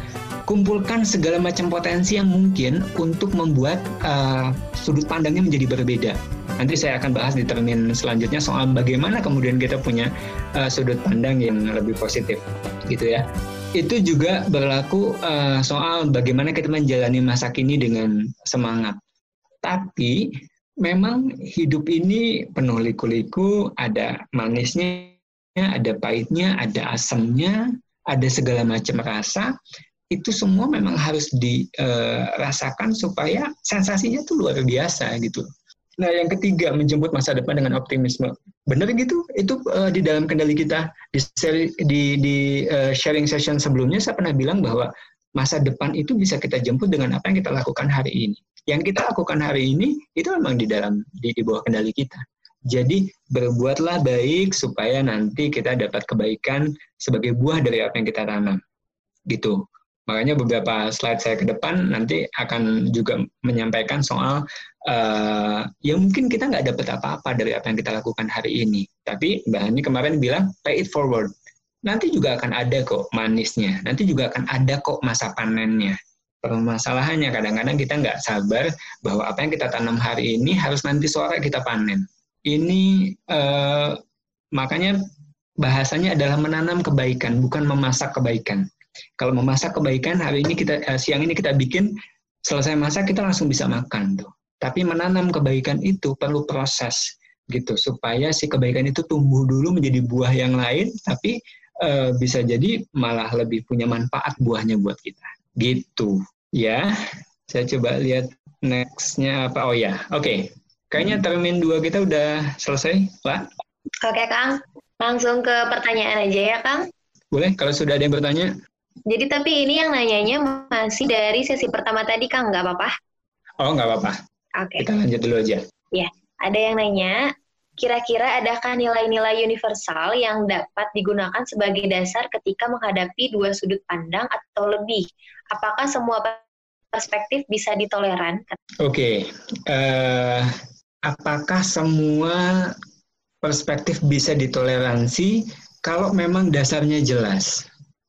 kumpulkan segala macam potensi yang mungkin untuk membuat uh, sudut pandangnya menjadi berbeda. Nanti saya akan bahas di termin selanjutnya soal bagaimana kemudian kita punya uh, sudut pandang yang lebih positif, gitu ya. Itu juga berlaku uh, soal bagaimana kita menjalani masa kini dengan semangat. Tapi memang hidup ini penuh liku-liku, ada manisnya, ada pahitnya, ada asamnya, ada segala macam rasa itu semua memang harus dirasakan uh, supaya sensasinya tuh luar biasa gitu. Nah, yang ketiga menjemput masa depan dengan optimisme. Benar gitu? Itu uh, di dalam kendali kita di seri, di, di uh, sharing session sebelumnya saya pernah bilang bahwa masa depan itu bisa kita jemput dengan apa yang kita lakukan hari ini. Yang kita lakukan hari ini itu memang di dalam di, di bawah kendali kita. Jadi berbuatlah baik supaya nanti kita dapat kebaikan sebagai buah dari apa yang kita tanam. Gitu. Makanya beberapa slide saya ke depan nanti akan juga menyampaikan soal uh, ya mungkin kita nggak dapat apa-apa dari apa yang kita lakukan hari ini. Tapi Mbak Hani kemarin bilang pay it forward. Nanti juga akan ada kok manisnya. Nanti juga akan ada kok masa panennya. Permasalahannya kadang-kadang kita nggak sabar bahwa apa yang kita tanam hari ini harus nanti sore kita panen. Ini uh, makanya bahasanya adalah menanam kebaikan, bukan memasak kebaikan kalau memasak kebaikan hari ini kita uh, siang ini kita bikin selesai masak kita langsung bisa makan tuh. Tapi menanam kebaikan itu perlu proses gitu supaya si kebaikan itu tumbuh dulu menjadi buah yang lain tapi uh, bisa jadi malah lebih punya manfaat buahnya buat kita. Gitu. Ya. Saya coba lihat nextnya apa. Oh ya, oke. Okay. Kayaknya termin dua kita udah selesai, Pak. Oke, Kang. Langsung ke pertanyaan aja ya, Kang. Boleh, kalau sudah ada yang bertanya. Jadi tapi ini yang nanyanya masih dari sesi pertama tadi Kang, nggak apa-apa? Oh nggak apa-apa. Oke. Okay. Kita lanjut dulu aja. Ya, ada yang nanya, kira-kira adakah nilai-nilai universal yang dapat digunakan sebagai dasar ketika menghadapi dua sudut pandang atau lebih? Apakah semua perspektif bisa ditoleran? Oke, okay. uh, eh, apakah semua perspektif bisa ditoleransi kalau memang dasarnya jelas?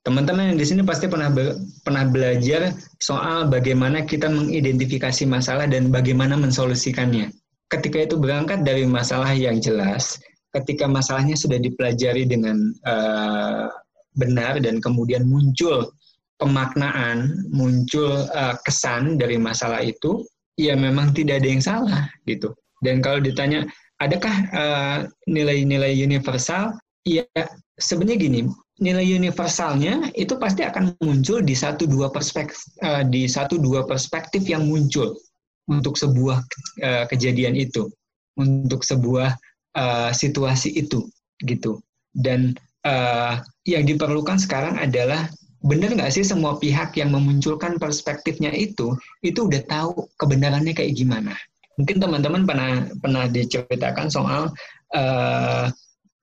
Teman-teman yang di sini pasti pernah be pernah belajar soal bagaimana kita mengidentifikasi masalah dan bagaimana mensolusikannya. Ketika itu berangkat dari masalah yang jelas, ketika masalahnya sudah dipelajari dengan uh, benar dan kemudian muncul pemaknaan, muncul uh, kesan dari masalah itu, ya memang tidak ada yang salah gitu. Dan kalau ditanya, adakah eh, nilai-nilai uh, universal? Ya sebenarnya gini, nilai universalnya itu pasti akan muncul di satu dua perspektif uh, di satu dua perspektif yang muncul untuk sebuah uh, kejadian itu, untuk sebuah uh, situasi itu, gitu. Dan yang diperlukan sekarang adalah benar nggak sih semua pihak yang memunculkan perspektifnya itu itu udah tahu kebenarannya kayak gimana? Mungkin teman-teman pernah pernah diceritakan soal uh,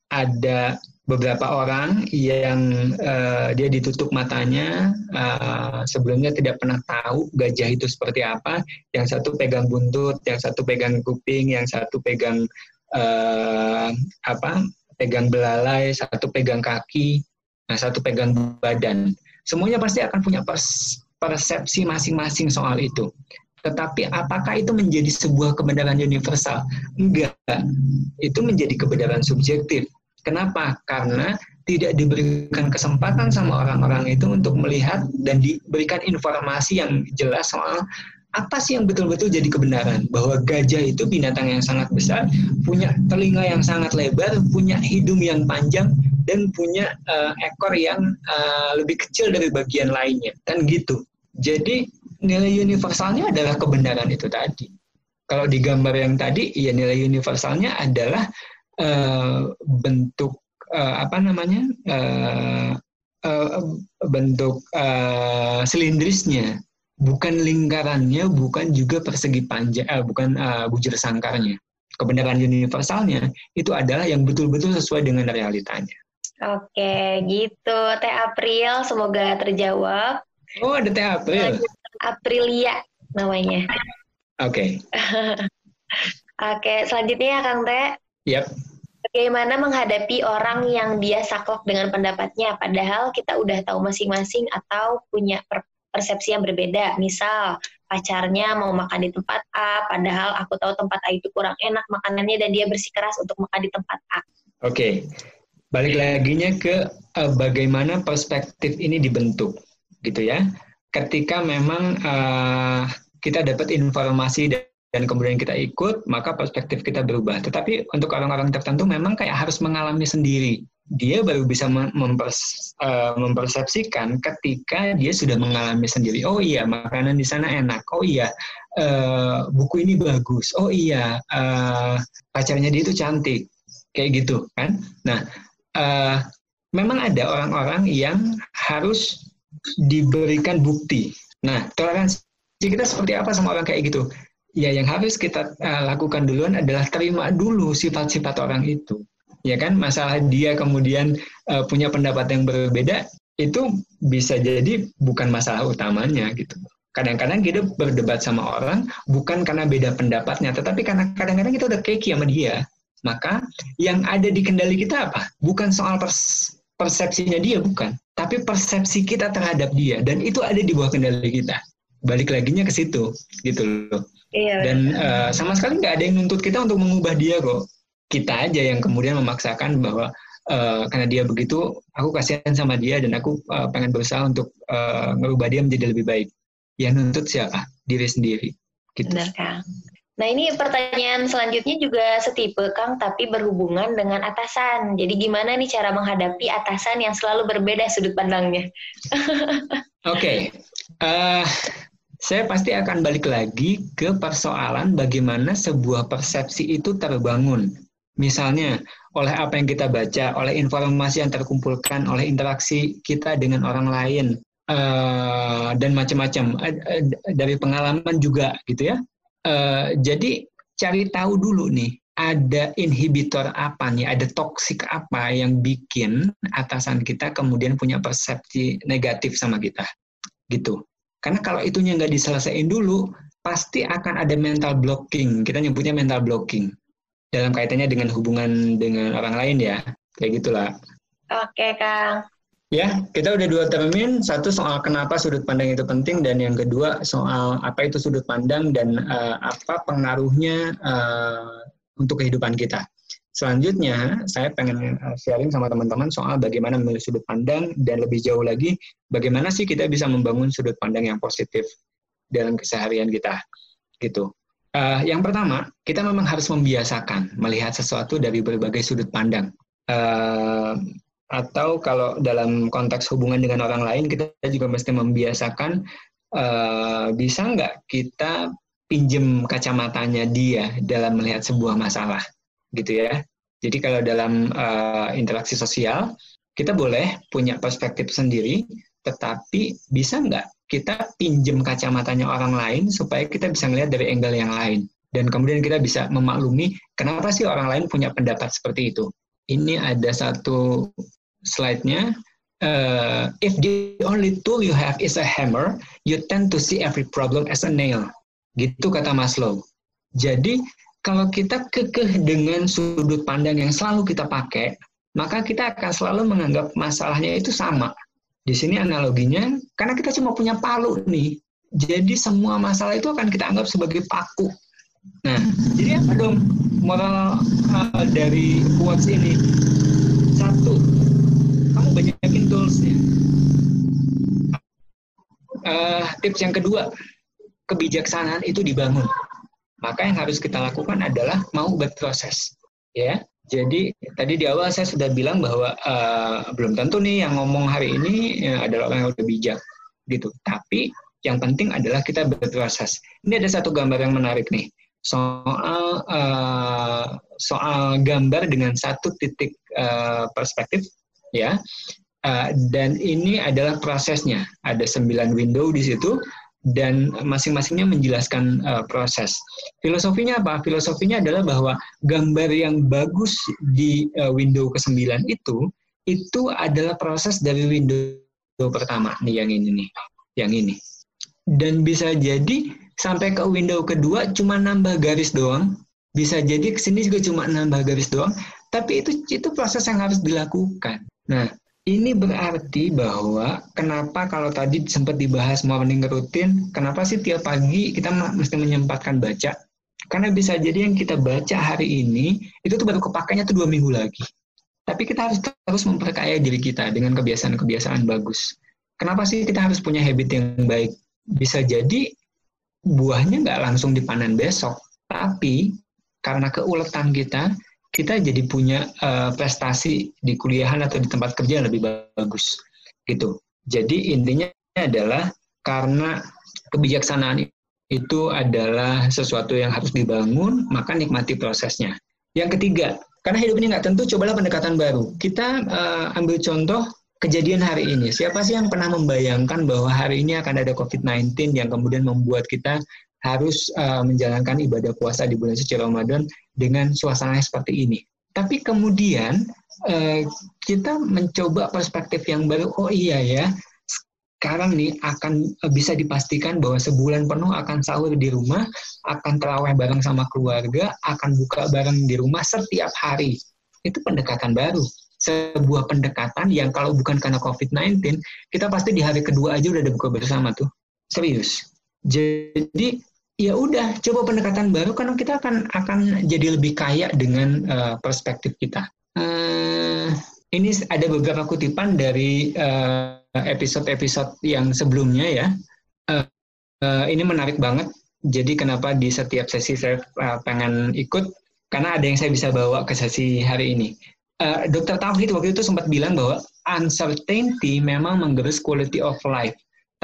ada beberapa orang yang uh, dia ditutup matanya uh, sebelumnya tidak pernah tahu gajah itu seperti apa yang satu pegang buntut yang satu pegang kuping yang satu pegang uh, apa pegang belalai satu pegang kaki nah satu pegang badan semuanya pasti akan punya persepsi masing-masing soal itu tetapi apakah itu menjadi sebuah kebenaran universal? Enggak. Itu menjadi kebenaran subjektif. Kenapa? Karena tidak diberikan kesempatan sama orang-orang itu untuk melihat dan diberikan informasi yang jelas soal apa sih yang betul-betul jadi kebenaran bahwa gajah itu binatang yang sangat besar, punya telinga yang sangat lebar, punya hidung yang panjang dan punya uh, ekor yang uh, lebih kecil dari bagian lainnya, kan gitu. Jadi nilai universalnya adalah kebenaran itu tadi. Kalau di gambar yang tadi, ya nilai universalnya adalah uh, bentuk uh, apa namanya uh, uh, bentuk uh, silindrisnya, bukan lingkarannya, bukan juga persegi panjang, uh, bukan uh, bujur sangkarnya. Kebenaran universalnya itu adalah yang betul-betul sesuai dengan realitanya. Oke, gitu. Teh April, semoga terjawab. Oh, ada Teh April. Aprilia namanya. Oke. Okay. [laughs] Oke, selanjutnya Kang Teh. Yep. Bagaimana menghadapi orang yang dia saklek dengan pendapatnya, padahal kita udah tahu masing-masing atau punya persepsi yang berbeda. Misal, pacarnya mau makan di tempat A, padahal aku tahu tempat A itu kurang enak makanannya dan dia bersikeras untuk makan di tempat A. Oke, okay. balik laginya ke uh, bagaimana perspektif ini dibentuk, gitu ya ketika memang uh, kita dapat informasi dan kemudian kita ikut, maka perspektif kita berubah. Tetapi untuk orang-orang tertentu memang kayak harus mengalami sendiri. Dia baru bisa uh, mempersepsikan ketika dia sudah mengalami sendiri. Oh iya, makanan di sana enak. Oh iya, uh, buku ini bagus. Oh iya, uh, pacarnya dia itu cantik. Kayak gitu kan. Nah, memang ada orang-orang yang harus diberikan bukti. Nah, toleransi kita seperti apa sama orang kayak gitu? Ya, yang harus kita uh, lakukan duluan adalah terima dulu sifat-sifat orang itu. Ya kan, masalah dia kemudian uh, punya pendapat yang berbeda, itu bisa jadi bukan masalah utamanya gitu. Kadang-kadang kita berdebat sama orang bukan karena beda pendapatnya, tetapi karena kadang-kadang kita udah keki sama dia. Maka yang ada di kendali kita apa? Bukan soal pers persepsinya dia, bukan tapi persepsi kita terhadap dia dan itu ada di bawah kendali kita balik laginya ke situ gitu loh iya, dan uh, sama sekali nggak ada yang nuntut kita untuk mengubah dia kok kita aja yang kemudian memaksakan bahwa uh, karena dia begitu aku kasihan sama dia dan aku uh, pengen berusaha untuk uh, merubah dia menjadi lebih baik yang nuntut siapa diri sendiri gitu. Benar Kang. Nah ini pertanyaan selanjutnya juga setipe Kang, tapi berhubungan dengan atasan. Jadi gimana nih cara menghadapi atasan yang selalu berbeda sudut pandangnya? [laughs] Oke, okay. uh, saya pasti akan balik lagi ke persoalan bagaimana sebuah persepsi itu terbangun. Misalnya, oleh apa yang kita baca, oleh informasi yang terkumpulkan, oleh interaksi kita dengan orang lain, uh, dan macam-macam, uh, dari pengalaman juga gitu ya jadi cari tahu dulu nih ada inhibitor apa nih, ada toksik apa yang bikin atasan kita kemudian punya persepsi negatif sama kita, gitu. Karena kalau itunya nggak diselesaikan dulu, pasti akan ada mental blocking. Kita nyebutnya mental blocking dalam kaitannya dengan hubungan dengan orang lain ya, kayak gitulah. Oke, Kang. Ya, kita udah dua termin. Satu soal kenapa sudut pandang itu penting, dan yang kedua soal apa itu sudut pandang dan uh, apa pengaruhnya uh, untuk kehidupan kita. Selanjutnya, saya pengen eh, sharing sama teman-teman soal bagaimana memilih sudut pandang dan lebih jauh lagi, bagaimana sih kita bisa membangun sudut pandang yang positif dalam keseharian kita. Gitu. Uh, yang pertama, kita memang harus membiasakan melihat sesuatu dari berbagai sudut pandang. Uh, Atau kalau dalam konteks hubungan dengan orang lain, kita juga mesti membiasakan uh, bisa nggak kita pinjem kacamatanya dia dalam melihat sebuah masalah, gitu ya. Jadi kalau dalam uh, interaksi sosial, kita boleh punya perspektif sendiri, tetapi bisa nggak kita pinjem kacamatanya orang lain supaya kita bisa melihat dari angle yang lain. Dan kemudian kita bisa memaklumi kenapa sih orang lain punya pendapat seperti itu. Ini ada satu slide-nya. Uh, if the only tool you have is a hammer, you tend to see every problem as a nail. Gitu kata Maslow. Jadi kalau kita kekeh dengan sudut pandang yang selalu kita pakai, maka kita akan selalu menganggap masalahnya itu sama. Di sini analoginya, karena kita cuma punya palu nih, jadi semua masalah itu akan kita anggap sebagai paku. Nah, jadi apa dong moral uh, dari quotes ini? Satu, kamu banyakin toolsnya. Uh, tips yang kedua, kebijaksanaan itu dibangun maka yang harus kita lakukan adalah mau berproses ya. Jadi tadi di awal saya sudah bilang bahwa uh, belum tentu nih yang ngomong hari ini ya, adalah orang yang lebih bijak gitu. Tapi yang penting adalah kita berproses. Ini ada satu gambar yang menarik nih. Soal uh, soal gambar dengan satu titik uh, perspektif ya. Uh, dan ini adalah prosesnya. Ada sembilan window di situ dan masing-masingnya menjelaskan uh, proses. Filosofinya apa? Filosofinya adalah bahwa gambar yang bagus di uh, window ke-9 itu itu adalah proses dari window pertama nih yang ini nih, yang ini. Dan bisa jadi sampai ke window kedua cuma nambah garis doang, bisa jadi ke sini juga cuma nambah garis doang, tapi itu itu proses yang harus dilakukan. Nah, ini berarti bahwa kenapa kalau tadi sempat dibahas morning routine, kenapa sih tiap pagi kita mesti menyempatkan baca? Karena bisa jadi yang kita baca hari ini, itu tuh baru kepakainya tuh dua minggu lagi. Tapi kita harus terus memperkaya diri kita dengan kebiasaan-kebiasaan bagus. Kenapa sih kita harus punya habit yang baik? Bisa jadi buahnya nggak langsung dipanen besok, tapi karena keuletan kita, kita jadi punya uh, prestasi di kuliahan atau di tempat kerja yang lebih bagus gitu. Jadi intinya adalah karena kebijaksanaan itu adalah sesuatu yang harus dibangun, maka nikmati prosesnya. Yang ketiga, karena hidup ini nggak tentu, cobalah pendekatan baru. Kita uh, ambil contoh kejadian hari ini. Siapa sih yang pernah membayangkan bahwa hari ini akan ada COVID-19 yang kemudian membuat kita harus uh, menjalankan ibadah puasa di bulan suci Ramadan dengan suasana seperti ini. Tapi kemudian uh, kita mencoba perspektif yang baru. Oh iya ya, sekarang nih akan bisa dipastikan bahwa sebulan penuh akan sahur di rumah, akan terawih bareng sama keluarga, akan buka bareng di rumah setiap hari. Itu pendekatan baru. Sebuah pendekatan yang kalau bukan karena COVID-19, kita pasti di hari kedua aja udah ada buka bersama tuh. Serius. Jadi ya udah coba pendekatan baru karena kita akan akan jadi lebih kaya dengan uh, perspektif kita. Uh, ini ada beberapa kutipan dari episode-episode uh, yang sebelumnya ya. Uh, uh, ini menarik banget. Jadi kenapa di setiap sesi saya uh, pengen ikut karena ada yang saya bisa bawa ke sesi hari ini. Uh, Dokter Tauhid waktu itu sempat bilang bahwa uncertainty memang menggerus quality of life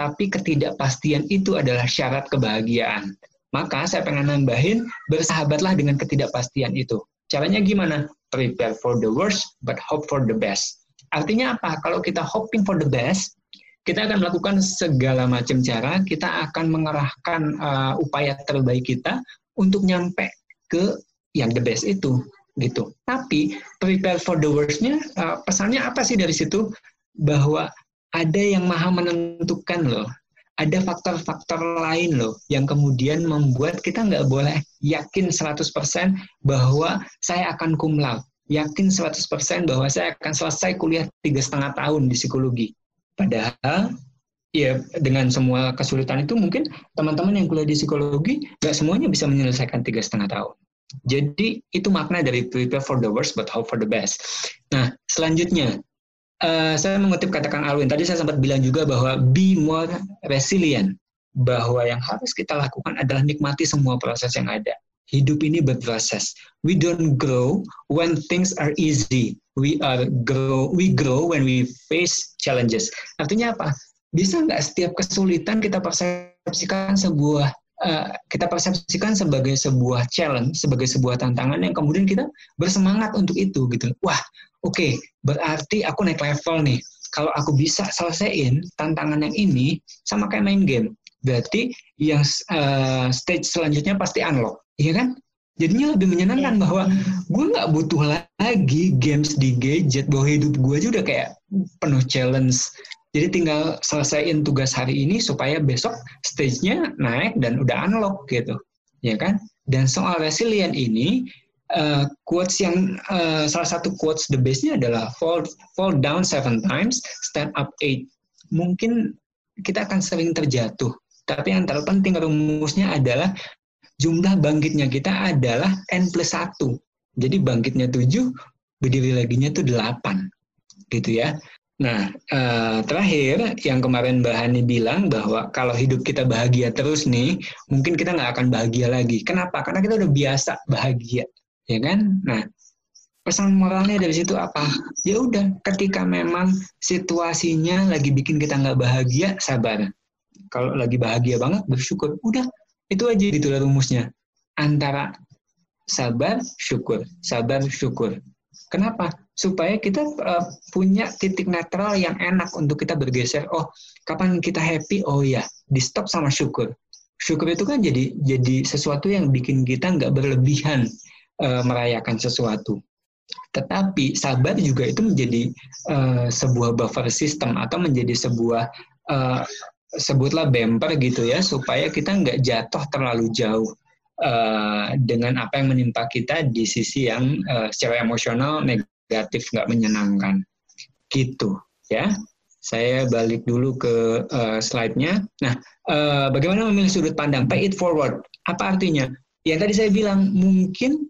tapi ketidakpastian itu adalah syarat kebahagiaan. Maka saya pengen nambahin, bersahabatlah dengan ketidakpastian itu. Caranya gimana? Prepare for the worst, but hope for the best. Artinya apa? Kalau kita hoping for the best, kita akan melakukan segala macam cara, kita akan mengerahkan uh, upaya terbaik kita untuk nyampe ke yang the best itu gitu. Tapi prepare for the worst-nya uh, pesannya apa sih dari situ? Bahwa ada yang maha menentukan loh. Ada faktor-faktor lain loh yang kemudian membuat kita nggak boleh yakin 100% bahwa saya akan kumlau. Yakin 100% bahwa saya akan selesai kuliah tiga setengah tahun di psikologi. Padahal ya dengan semua kesulitan itu mungkin teman-teman yang kuliah di psikologi nggak semuanya bisa menyelesaikan tiga setengah tahun. Jadi itu makna dari prepare for the worst but hope for the best. Nah selanjutnya uh, saya mengutip kata Kang Alwin. Tadi saya sempat bilang juga bahwa be more resilient. Bahwa yang harus kita lakukan adalah nikmati semua proses yang ada. hidup ini berproses. We don't grow when things are easy. We are grow we grow when we face challenges. Artinya apa? Bisa nggak setiap kesulitan kita persepsikan sebuah uh, kita persepsikan sebagai sebuah challenge, sebagai sebuah tantangan yang kemudian kita bersemangat untuk itu gitu. Wah, oke, okay, berarti aku naik level nih. Kalau aku bisa selesaiin tantangan yang ini sama kayak main game, berarti yang uh, stage selanjutnya pasti unlock Iya kan? Jadinya lebih menyenangkan yeah. bahwa gue nggak butuh lagi games di gadget, bahwa hidup gue aja udah kayak penuh challenge. Jadi tinggal selesaiin tugas hari ini supaya besok stage-nya naik dan udah unlock gitu. Ya kan? Dan soal resilient ini, uh, quotes yang uh, salah satu quotes the best-nya adalah fall fall down seven times, stand up eight. Mungkin kita akan sering terjatuh, tapi yang terpenting rumusnya adalah jumlah bangkitnya kita adalah N plus 1. Jadi bangkitnya 7, berdiri laginya itu 8. Gitu ya. Nah, eh, terakhir yang kemarin Mbak bilang bahwa kalau hidup kita bahagia terus nih, mungkin kita nggak akan bahagia lagi. Kenapa? Karena kita udah biasa bahagia, ya kan? Nah, pesan moralnya dari situ apa? Ya udah, ketika memang situasinya lagi bikin kita nggak bahagia, sabar. Kalau lagi bahagia banget, bersyukur. Udah, itu aja gitu rumusnya. Antara sabar, syukur. Sabar, syukur. Kenapa? Supaya kita uh, punya titik netral yang enak untuk kita bergeser. Oh, kapan kita happy? Oh ya, di stop sama syukur. Syukur itu kan jadi jadi sesuatu yang bikin kita nggak berlebihan uh, merayakan sesuatu. Tetapi sabar juga itu menjadi uh, sebuah buffer system atau menjadi sebuah uh, sebutlah bumper gitu ya supaya kita nggak jatuh terlalu jauh uh, dengan apa yang menimpa kita di sisi yang uh, secara emosional negatif nggak menyenangkan. Gitu ya. Saya balik dulu ke uh, slide-nya. Nah uh, bagaimana memilih sudut pandang? Pay it forward. Apa artinya yang tadi saya bilang mungkin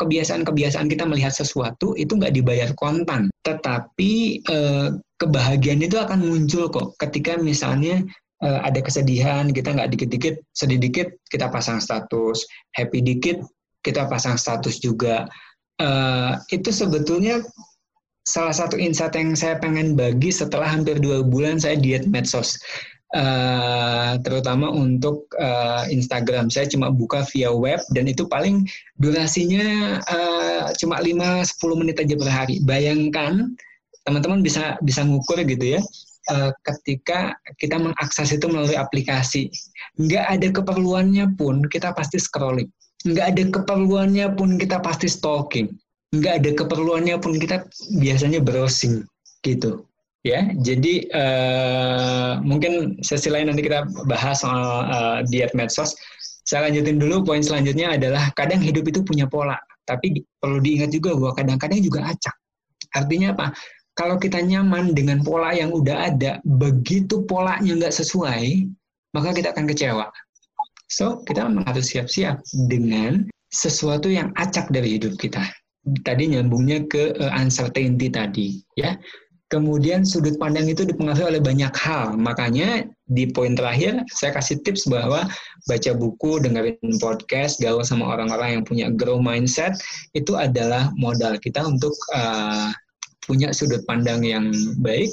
kebiasaan-kebiasaan kita melihat sesuatu itu nggak dibayar kontan, tetapi kebahagiaan itu akan muncul kok ketika misalnya uh, ada kesedihan, kita nggak dikit-dikit, sedih dikit, kita pasang status, happy dikit, kita pasang status juga. Itu sebetulnya salah satu insight yang saya pengen bagi setelah hampir dua bulan saya diet medsos. Uh, terutama untuk uh, Instagram saya cuma buka via web dan itu paling durasinya uh, cuma 5-10 menit aja per hari. Bayangkan teman-teman bisa bisa ngukur gitu ya ketika kita mengakses itu melalui aplikasi. Nggak ada keperluannya pun kita pasti scrolling. Nggak ada keperluannya pun kita pasti stalking. Nggak ada keperluannya pun kita biasanya browsing gitu. Ya, jadi uh, mungkin sesi lain nanti kita bahas soal uh, diet medsos. Saya lanjutin dulu poin selanjutnya adalah kadang hidup itu punya pola, tapi perlu diingat juga bahwa kadang-kadang juga acak. Artinya apa? kalau kita nyaman dengan pola yang udah ada, begitu polanya nggak sesuai, maka kita akan kecewa. So, kita harus siap-siap dengan sesuatu yang acak dari hidup kita. Tadi nyambungnya ke uh, uncertainty tadi, ya. Kemudian sudut pandang itu dipengaruhi oleh banyak hal. Makanya di poin terakhir saya kasih tips bahwa baca buku, dengerin podcast, gaul sama orang-orang yang punya grow mindset itu adalah modal kita untuk uh, punya sudut pandang yang baik,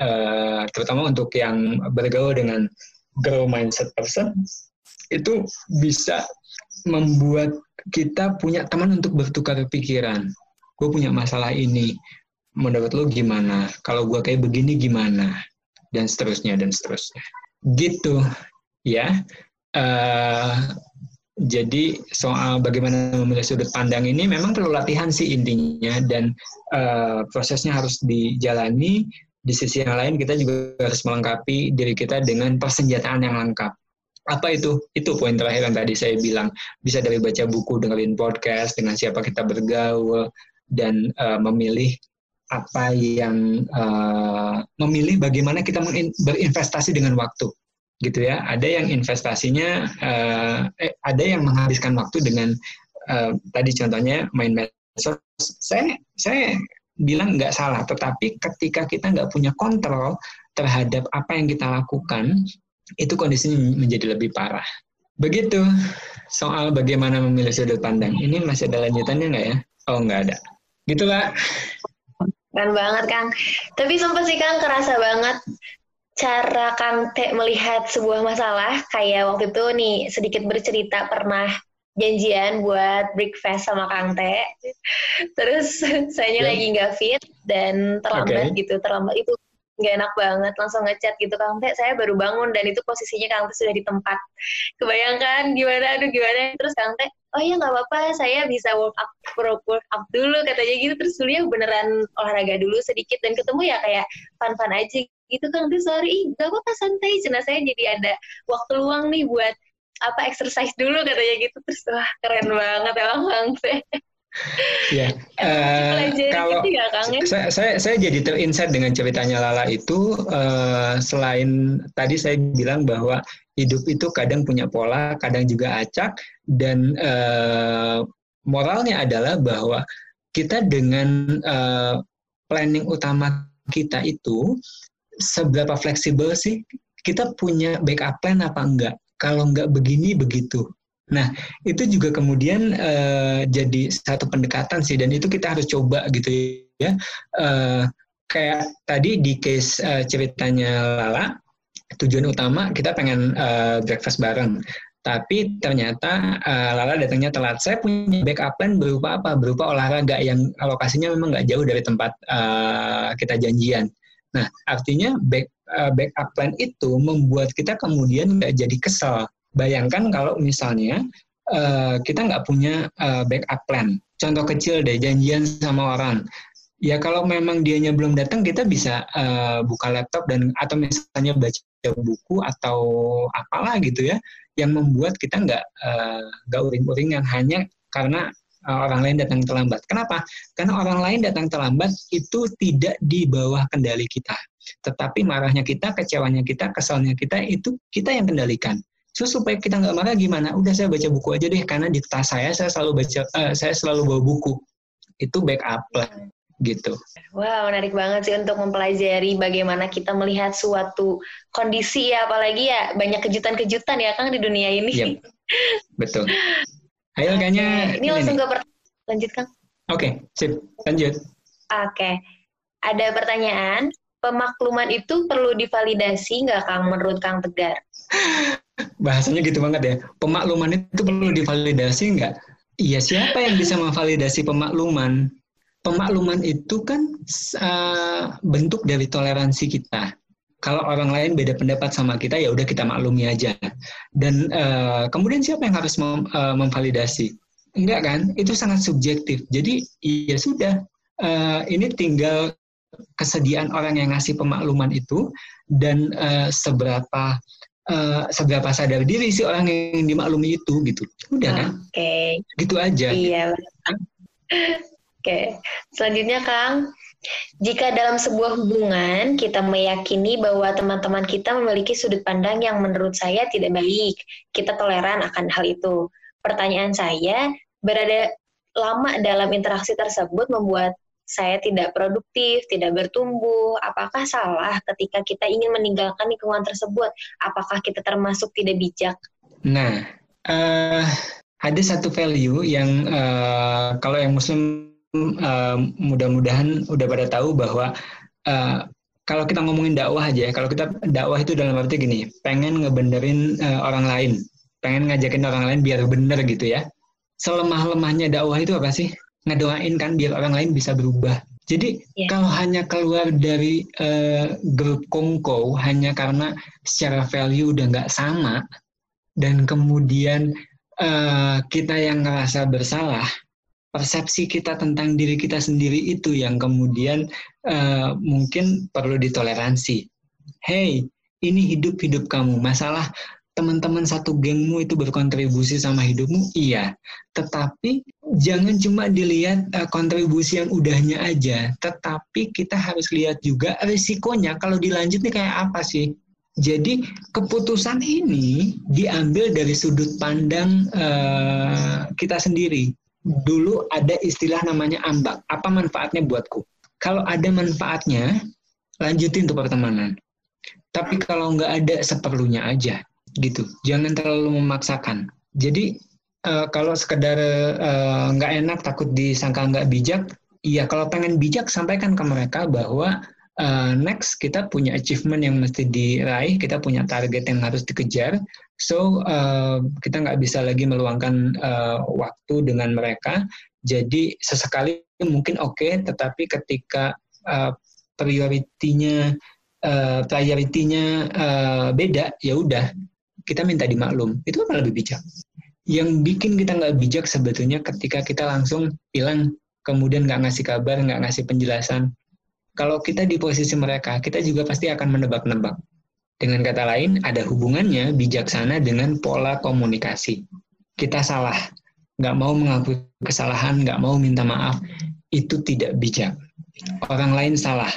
uh, terutama untuk yang bergaul dengan grow mindset person, itu bisa membuat kita punya teman untuk bertukar pikiran. Gue punya masalah ini, menurut lo gimana? Kalau gue kayak begini gimana? Dan seterusnya dan seterusnya. Gitu, ya. Uh, jadi soal bagaimana memilih sudut pandang ini memang perlu latihan sih intinya dan uh, prosesnya harus dijalani. Di sisi yang lain kita juga harus melengkapi diri kita dengan persenjataan yang lengkap. Apa itu? Itu poin terakhir yang tadi saya bilang. Bisa dari baca buku, dengerin podcast, dengan siapa kita bergaul, dan uh, memilih apa yang uh, memilih bagaimana kita berinvestasi dengan waktu gitu ya. Ada yang investasinya, uh, eh, ada yang menghabiskan waktu dengan uh, tadi contohnya main medsos. Saya saya bilang nggak salah, tetapi ketika kita nggak punya kontrol terhadap apa yang kita lakukan, itu kondisinya menjadi lebih parah. Begitu soal bagaimana memilih sudut pandang. Ini masih ada lanjutannya nggak ya? Oh nggak ada. Gitu lah. Keren banget Kang. Tapi sumpah sih Kang kerasa banget cara Kang T melihat sebuah masalah kayak waktu itu nih sedikit bercerita pernah janjian buat breakfast sama Kang T. Terus [laughs] saya yeah. lagi nggak fit dan terlambat okay. gitu. Terlambat itu nggak enak banget langsung ngechat gitu Kang Teh saya baru bangun dan itu posisinya Kang Teh sudah di tempat kebayangkan gimana aduh gimana terus Kang Teh oh ya nggak apa-apa saya bisa work up work up dulu katanya gitu. Terus dulu beneran olahraga dulu sedikit dan ketemu ya kayak fun-fun aja gitu Kang Teh sorry nggak apa-apa santai cina saya jadi ada waktu luang nih buat apa exercise dulu katanya gitu. Terus wah keren banget emang Kang Teh ya, uh, kalau gitu ya, Kang, ya? Saya, saya saya jadi terinsight dengan ceritanya Lala itu uh, selain tadi saya bilang bahwa hidup itu kadang punya pola, kadang juga acak dan uh, moralnya adalah bahwa kita dengan uh, planning utama kita itu seberapa fleksibel sih kita punya backup plan apa enggak? Kalau enggak begini begitu. Nah, itu juga kemudian uh, jadi satu pendekatan sih, dan itu kita harus coba gitu ya. Uh, kayak tadi di case uh, ceritanya Lala, tujuan utama kita pengen uh, breakfast bareng. Tapi ternyata uh, Lala datangnya telat. Saya punya backup plan berupa apa? Berupa olahraga yang lokasinya memang nggak jauh dari tempat uh, kita janjian. Nah, artinya back, uh, backup plan itu membuat kita kemudian nggak jadi kesel Bayangkan kalau misalnya uh, kita nggak punya uh, backup plan. Contoh kecil deh, janjian sama orang. Ya kalau memang dianya belum datang, kita bisa uh, buka laptop dan atau misalnya baca buku atau apalah gitu ya, yang membuat kita nggak nggak uh, uring-uringan hanya karena uh, orang lain datang terlambat. Kenapa? Karena orang lain datang terlambat itu tidak di bawah kendali kita. Tetapi marahnya kita, kecewanya kita, kesalnya kita itu kita yang kendalikan. So supaya kita nggak marah gimana? Udah saya baca buku aja deh karena di tas saya saya selalu baca uh, saya selalu bawa buku. Itu backup lah gitu. Wow, menarik banget sih untuk mempelajari bagaimana kita melihat suatu kondisi ya, apalagi ya banyak kejutan-kejutan ya Kang di dunia ini. Yep. Iya, betul. Ayo kayaknya ini, ini langsung nih. ke pertanyaan lanjut Kang. Oke, okay, sip. Lanjut. Oke. Okay. Ada pertanyaan, pemakluman itu perlu divalidasi nggak Kang menurut Kang Tegar? [laughs] bahasanya gitu banget ya. Pemakluman itu perlu divalidasi nggak? Iya, siapa yang bisa memvalidasi pemakluman? Pemakluman itu kan uh, bentuk dari toleransi kita. Kalau orang lain beda pendapat sama kita, ya udah kita maklumi aja. Dan uh, kemudian siapa yang harus mem, uh, memvalidasi? Enggak kan? Itu sangat subjektif. Jadi ya sudah. Uh, ini tinggal kesediaan orang yang ngasih pemakluman itu dan uh, seberapa uh, seberapa sadar diri si orang yang dimaklumi itu gitu udah kan oke okay. gitu aja iya [laughs] oke selanjutnya kang jika dalam sebuah hubungan kita meyakini bahwa teman-teman kita memiliki sudut pandang yang menurut saya tidak baik, kita toleran akan hal itu. Pertanyaan saya, berada lama dalam interaksi tersebut membuat saya tidak produktif, tidak bertumbuh, apakah salah ketika kita ingin meninggalkan lingkungan tersebut? Apakah kita termasuk tidak bijak? Nah, uh, ada satu value yang uh, kalau yang Muslim uh, mudah-mudahan udah pada tahu bahwa uh, kalau kita ngomongin dakwah aja ya, kalau kita dakwah itu dalam arti gini, pengen ngebenerin uh, orang lain, pengen ngajakin orang lain biar bener gitu ya. Selemah-lemahnya dakwah itu apa sih? ngedoain kan biar orang lain bisa berubah. Jadi yeah. kalau hanya keluar dari uh, grup kongko hanya karena secara value udah nggak sama dan kemudian uh, kita yang ngerasa bersalah, persepsi kita tentang diri kita sendiri itu yang kemudian uh, mungkin perlu ditoleransi. Hey, ini hidup hidup kamu. Masalah teman-teman satu gengmu itu berkontribusi sama hidupmu, iya. Tetapi jangan cuma dilihat uh, kontribusi yang udahnya aja, tetapi kita harus lihat juga risikonya kalau dilanjut nih kayak apa sih. Jadi keputusan ini diambil dari sudut pandang uh, kita sendiri. Dulu ada istilah namanya ambak. Apa manfaatnya buatku? Kalau ada manfaatnya, lanjutin tuh pertemanan. Tapi kalau nggak ada, seperlunya aja gitu. Jangan terlalu memaksakan. Jadi uh, kalau sekedar nggak uh, enak takut disangka nggak bijak, iya kalau pengen bijak sampaikan ke mereka bahwa uh, next kita punya achievement yang mesti diraih, kita punya target yang harus dikejar. So uh, kita nggak bisa lagi meluangkan uh, waktu dengan mereka. Jadi sesekali mungkin oke, okay, tetapi ketika uh, prioritinya uh, prioritinya uh, beda, ya udah kita minta dimaklum. Itu apa lebih bijak? Yang bikin kita nggak bijak sebetulnya ketika kita langsung hilang, kemudian nggak ngasih kabar, nggak ngasih penjelasan, kalau kita di posisi mereka, kita juga pasti akan menebak-nebak. Dengan kata lain, ada hubungannya bijaksana dengan pola komunikasi. Kita salah, nggak mau mengakui kesalahan, nggak mau minta maaf, itu tidak bijak. Orang lain salah,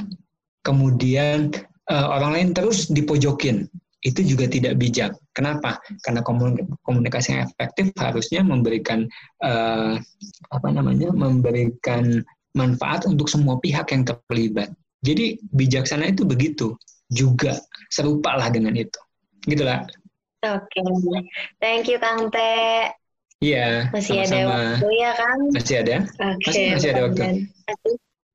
kemudian uh, orang lain terus dipojokin, itu juga tidak bijak. Kenapa? Karena komunikasi yang efektif harusnya memberikan uh, apa namanya, memberikan manfaat untuk semua pihak yang terlibat. Jadi bijaksana itu begitu juga serupa lah dengan itu. Gitulah. Oke, okay. thank you Kang Te. Iya. Masih sama-sama. ada waktu ya Kang? Masih ada. Oke. Okay, masih, masih ada waktu.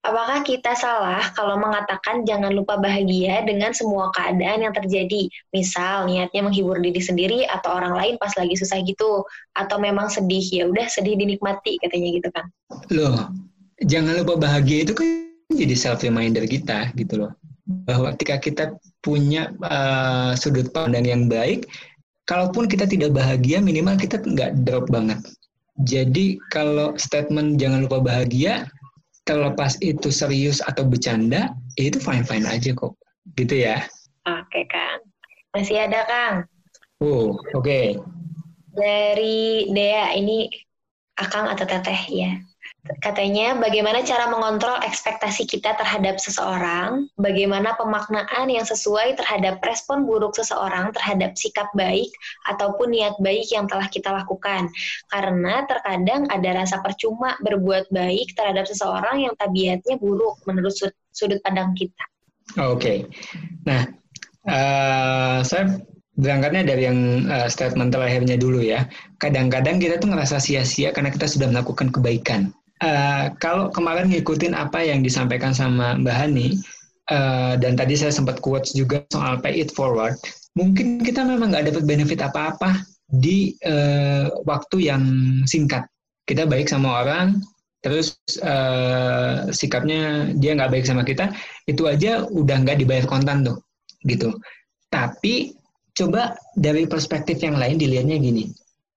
Apakah kita salah kalau mengatakan jangan lupa bahagia dengan semua keadaan yang terjadi? Misal niatnya menghibur diri sendiri atau orang lain pas lagi susah gitu, atau memang sedih ya udah sedih dinikmati katanya gitu kan? Loh, jangan lupa bahagia itu kan jadi self reminder kita gitu loh. Bahwa ketika kita punya uh, sudut pandang yang baik kalaupun kita tidak bahagia minimal kita nggak drop banget. Jadi kalau statement jangan lupa bahagia terlepas itu serius atau bercanda ya itu fine fine aja kok. Gitu ya. Oke kang. Masih ada kang? Oh oke. Okay. dari Dea ini akang atau teteh? Ya Katanya bagaimana cara mengontrol ekspektasi kita terhadap seseorang, bagaimana pemaknaan yang sesuai terhadap respon buruk seseorang terhadap sikap baik ataupun niat baik yang telah kita lakukan. Karena terkadang ada rasa percuma berbuat baik terhadap seseorang yang tabiatnya buruk menurut sudut pandang kita. Oke, okay. nah uh, saya berangkatnya dari yang uh, statement terakhirnya dulu ya. Kadang-kadang kita tuh ngerasa sia-sia karena kita sudah melakukan kebaikan uh, kalau kemarin ngikutin apa yang disampaikan sama Mbak Hani, uh, dan tadi saya sempat quotes juga soal pay it forward, mungkin kita memang nggak dapat benefit apa-apa di uh, waktu yang singkat. Kita baik sama orang, terus uh, sikapnya dia nggak baik sama kita, itu aja udah nggak dibayar kontan tuh, gitu. Tapi coba dari perspektif yang lain dilihatnya gini,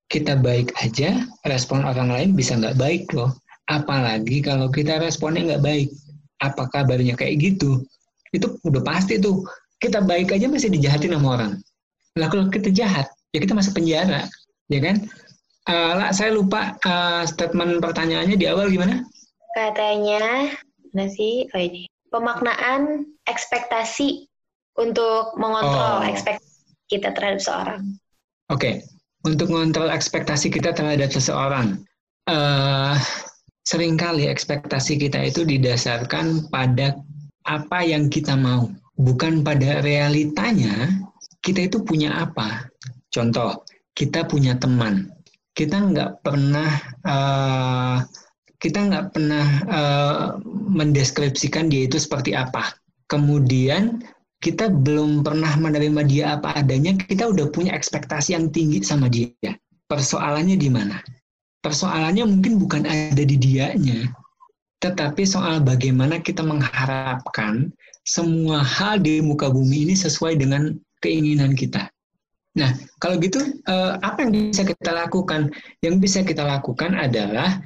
kita baik aja, respon orang lain bisa nggak baik loh. Apalagi kalau kita responnya nggak baik. Apa kabarnya kayak gitu? Itu udah pasti tuh. Kita baik aja masih dijahatin sama orang. Lah kalau kita jahat, ya kita masuk penjara. Ya kan? Uh, lah, saya lupa uh, statement pertanyaannya di awal gimana? Katanya, nasi, oh ini. Pemaknaan ekspektasi untuk mengontrol oh. ekspektasi kita terhadap seorang. Oke, okay. untuk mengontrol ekspektasi kita terhadap seseorang. Uh, sering kali ekspektasi kita itu didasarkan pada apa yang kita mau, bukan pada realitanya kita itu punya apa. Contoh, kita punya teman, kita nggak pernah uh, kita nggak pernah uh, mendeskripsikan dia itu seperti apa. Kemudian kita belum pernah menerima dia apa adanya, kita udah punya ekspektasi yang tinggi sama dia. Persoalannya di mana? Persoalannya mungkin bukan ada di dianya, tetapi soal bagaimana kita mengharapkan semua hal di muka bumi ini sesuai dengan keinginan kita. Nah, kalau gitu, eh, apa yang bisa kita lakukan? Yang bisa kita lakukan adalah,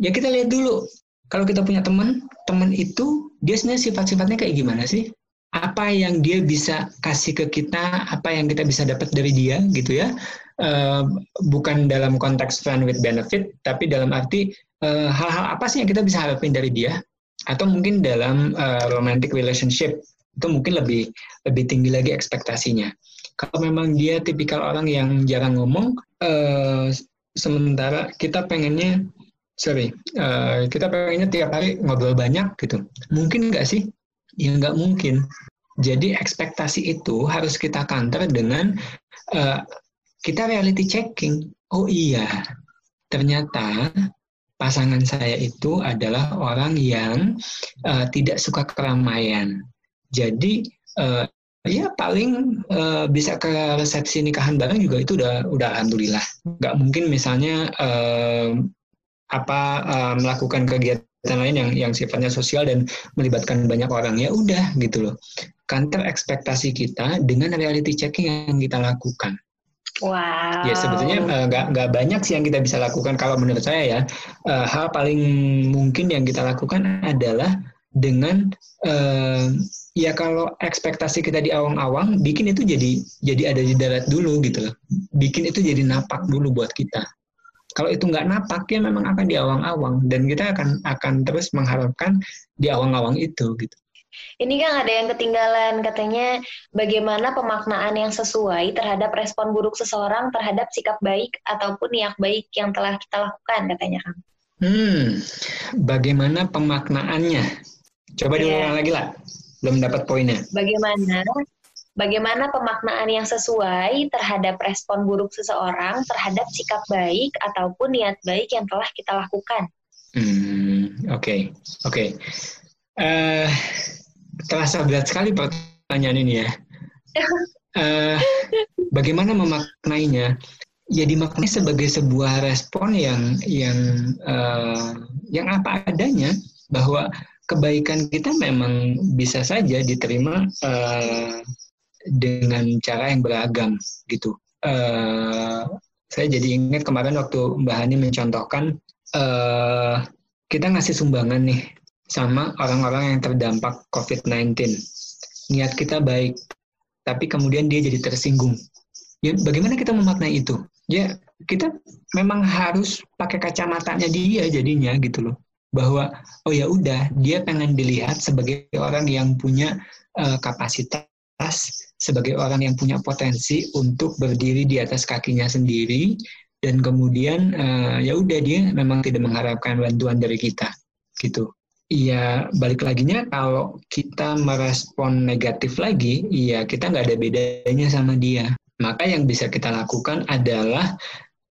ya kita lihat dulu. Kalau kita punya teman, teman itu dia sebenarnya sifat-sifatnya kayak gimana sih? Apa yang dia bisa kasih ke kita, apa yang kita bisa dapat dari dia, gitu ya uh, bukan dalam konteks friend with benefit, tapi dalam arti eh, hal-hal apa sih yang kita bisa harapin dari dia, atau mungkin dalam uh, romantic relationship itu mungkin lebih lebih tinggi lagi ekspektasinya. Kalau memang dia tipikal orang yang jarang ngomong, uh, sementara kita pengennya sorry, uh, kita pengennya tiap hari ngobrol banyak gitu. Mungkin nggak sih? Ya nggak mungkin. Jadi ekspektasi itu harus kita counter dengan uh, kita reality checking. Oh iya, ternyata pasangan saya itu adalah orang yang uh, tidak suka keramaian. Jadi uh, ya paling uh, bisa ke resepsi nikahan bareng juga itu udah udah alhamdulillah. Gak mungkin misalnya uh, apa uh, melakukan kegiatan lain yang yang sifatnya sosial dan melibatkan banyak orang ya udah gitu loh counter ekspektasi kita dengan reality checking yang kita lakukan Wow. Ya sebetulnya nggak uh, banyak sih yang kita bisa lakukan. Kalau menurut saya ya uh, hal paling mungkin yang kita lakukan adalah dengan uh, ya kalau ekspektasi kita di awang-awang bikin itu jadi jadi ada di darat dulu gitu loh. Bikin itu jadi napak dulu buat kita. Kalau itu nggak napak ya memang akan di awang-awang. Dan kita akan akan terus mengharapkan di awang-awang itu gitu ini kan ada yang ketinggalan katanya bagaimana pemaknaan yang sesuai terhadap respon buruk seseorang terhadap sikap baik ataupun niat baik yang telah kita lakukan katanya Kang. Hmm, bagaimana pemaknaannya? Coba yeah. diulang lagi lah, belum dapat poinnya. Bagaimana bagaimana pemaknaan yang sesuai terhadap respon buruk seseorang terhadap sikap baik ataupun niat baik yang telah kita lakukan. Hmm, oke, okay. oke. Okay. Uh, eh, terasa berat sekali pertanyaan ini ya. Uh, [laughs] bagaimana memaknainya? Ya dimaknai sebagai sebuah respon yang yang uh, yang apa adanya bahwa kebaikan kita memang bisa saja diterima uh, dengan cara yang beragam gitu. Uh, saya jadi ingat kemarin waktu Mbak Hani mencontohkan uh, kita ngasih sumbangan nih sama orang-orang yang terdampak COVID-19. Niat kita baik, tapi kemudian dia jadi tersinggung. Ya, bagaimana kita memaknai itu? Ya, kita memang harus pakai kacamatanya dia jadinya gitu loh. Bahwa oh ya udah, dia pengen dilihat sebagai orang yang punya uh, kapasitas, sebagai orang yang punya potensi untuk berdiri di atas kakinya sendiri dan kemudian uh, ya udah dia memang tidak mengharapkan bantuan dari kita gitu Iya, balik lagi nya kalau kita merespon negatif lagi, iya kita nggak ada bedanya sama dia. Maka yang bisa kita lakukan adalah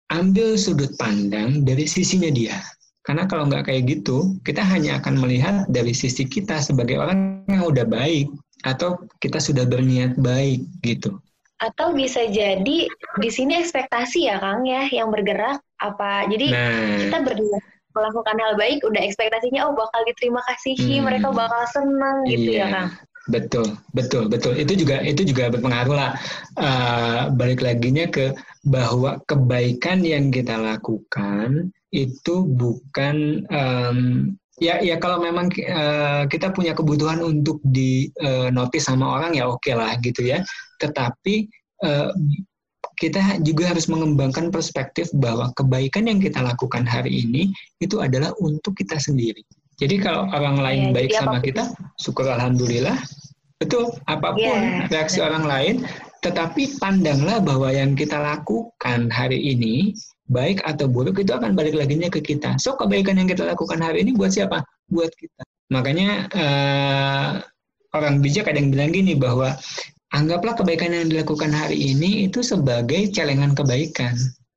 ambil sudut pandang dari sisinya dia. Karena kalau nggak kayak gitu, kita hanya akan melihat dari sisi kita sebagai orang yang udah baik atau kita sudah berniat baik gitu. Atau bisa jadi di sini ekspektasi ya Kang ya yang bergerak apa? Jadi nah, kita berniat melakukan hal baik udah ekspektasinya oh bakal diterima kasih hmm. mereka bakal senang gitu ya, iya. ya kang. Betul betul betul. Itu juga itu juga berpengaruh lah. Uh, balik nya ke bahwa kebaikan yang kita lakukan itu bukan um, ya ya kalau memang uh, kita punya kebutuhan untuk di uh, notice sama orang ya oke okay lah gitu ya. Tetapi uh, kita juga harus mengembangkan perspektif bahwa kebaikan yang kita lakukan hari ini itu adalah untuk kita sendiri. Jadi kalau orang lain ya, baik sama apa pun. kita, syukur alhamdulillah. Betul, apa pun ya, reaksi ya. orang lain, tetapi pandanglah bahwa yang kita lakukan hari ini baik atau buruk itu akan balik lagi ke kita. So kebaikan yang kita lakukan hari ini buat siapa? Buat kita. Makanya uh, orang bijak ada yang bilang gini bahwa anggaplah kebaikan yang dilakukan hari ini itu sebagai celengan kebaikan.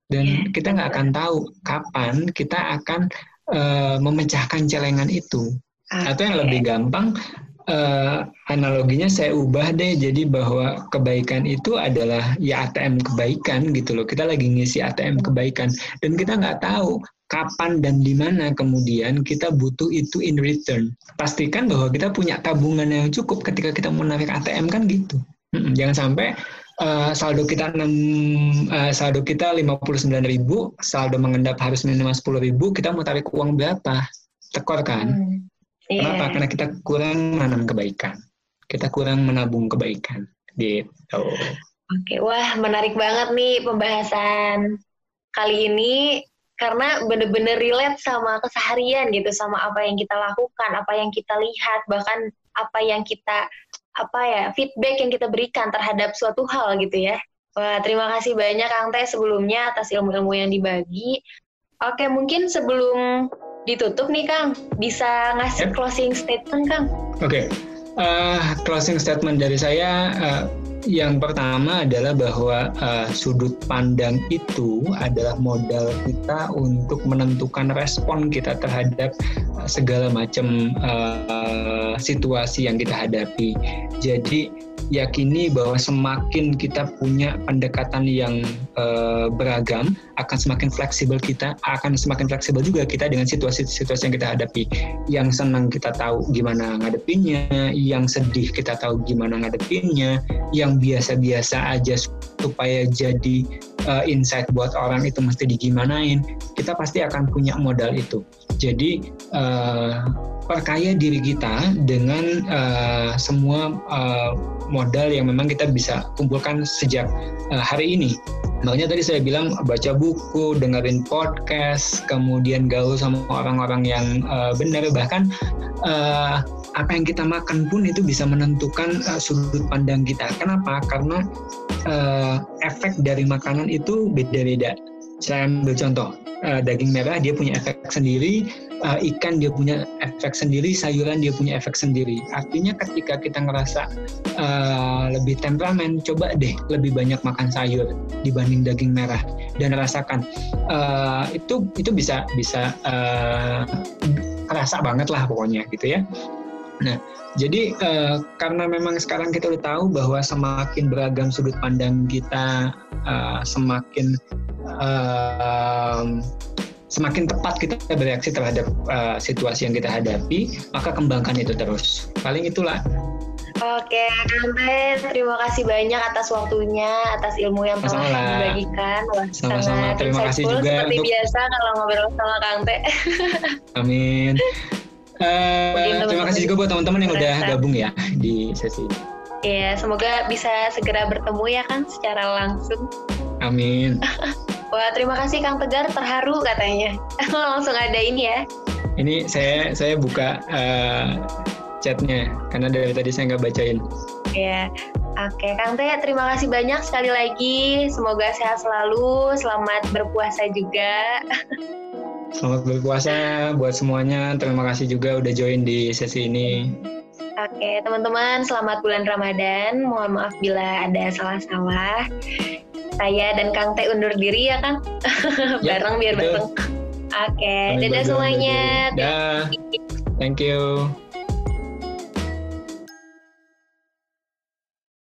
Dan yeah. kita nggak akan tahu kapan kita akan uh, memecahkan celengan itu. Okay. atau yang lebih gampang uh, analoginya saya ubah deh. Jadi bahwa kebaikan itu adalah ya ATM kebaikan gitu loh. Kita lagi ngisi ATM kebaikan. Dan kita nggak tahu kapan dan di mana kemudian kita butuh itu in return. Pastikan bahwa kita punya tabungan yang cukup ketika kita mau narik ATM kan gitu Jangan sampai uh, saldo kita 6 uh, eh, saldo kita 59.000, saldo mengendap harus minimal 10.000, kita mau tarik uang berapa? Tekor kan? Hmm. Yeah. Kenapa? Karena kita kurang menanam kebaikan. Kita kurang menabung kebaikan. Gitu. Oke, wah menarik banget nih pembahasan kali ini karena bener-bener relate sama keseharian gitu, sama apa yang kita lakukan, apa yang kita lihat, bahkan apa yang kita apa ya feedback yang kita berikan terhadap suatu hal gitu ya. Wah, terima kasih banyak Kang Teh sebelumnya atas ilmu-ilmu yang dibagi. Oke, mungkin sebelum ditutup nih Kang, bisa ngasih yep. closing statement Kang? Oke, uh, closing statement dari saya, uh, yang pertama adalah bahwa uh, sudut pandang itu adalah modal kita untuk menentukan respon kita terhadap uh, segala macam uh, situasi yang kita hadapi. Jadi yakini bahwa semakin kita punya pendekatan yang uh, beragam, akan semakin fleksibel kita, akan semakin fleksibel juga kita dengan situasi-situasi yang kita hadapi. Yang senang kita tahu gimana ngadepinnya, yang sedih kita tahu gimana ngadepinnya, yang biasa-biasa aja supaya jadi uh, insight buat orang itu mesti digimanain, kita pasti akan punya modal itu. Jadi uh, perkaya diri kita dengan uh, semua uh, modal yang memang kita bisa kumpulkan sejak uh, hari ini. Makanya tadi saya bilang baca buku, dengerin podcast, kemudian gaul sama orang-orang yang uh, benar, bahkan uh, apa yang kita makan pun itu bisa menentukan uh, sudut pandang kita. Kenapa? Karena uh, efek dari makanan itu beda-beda. Saya ambil contoh, uh, daging merah dia punya efek sendiri, uh, ikan dia punya efek sendiri, sayuran dia punya efek sendiri. Artinya ketika kita ngerasa uh, lebih temperamen, coba deh lebih banyak makan sayur dibanding daging merah dan rasakan uh, itu itu bisa bisa uh, kerasa banget lah pokoknya gitu ya. Nah, jadi uh, karena memang sekarang kita udah tahu bahwa semakin beragam sudut pandang kita, uh, semakin uh, semakin tepat kita bereaksi terhadap uh, situasi yang kita hadapi, maka kembangkan itu terus. Paling itulah. Oke, Kante, terima kasih banyak atas waktunya, atas ilmu yang telah dibagikan. Sama-sama, terima kasih juga. Seperti untuk... biasa kalau ngobrol sama Kante. Amin. Uh, terima kasih juga buat teman-teman yang udah gabung ya di sesi ini. Iya, semoga bisa segera bertemu ya kan secara langsung. Amin. [laughs] Wah, terima kasih Kang Tegar, terharu katanya. [laughs] Langsung ada ini ya. Ini saya saya buka uh, chatnya karena dari tadi saya nggak bacain. Iya. Oke, Kang Teh, terima kasih banyak sekali lagi. Semoga sehat selalu, selamat berpuasa juga. [laughs] Selamat berpuasa buat semuanya. Terima kasih juga udah join di sesi ini. Oke, teman-teman, selamat bulan Ramadan. Mohon maaf bila ada salah-salah. Saya dan Kang Teh undur diri ya, Kang. [laughs] Ya, bareng biar bareng. Oke, dadah semuanya. Dah. Thank you.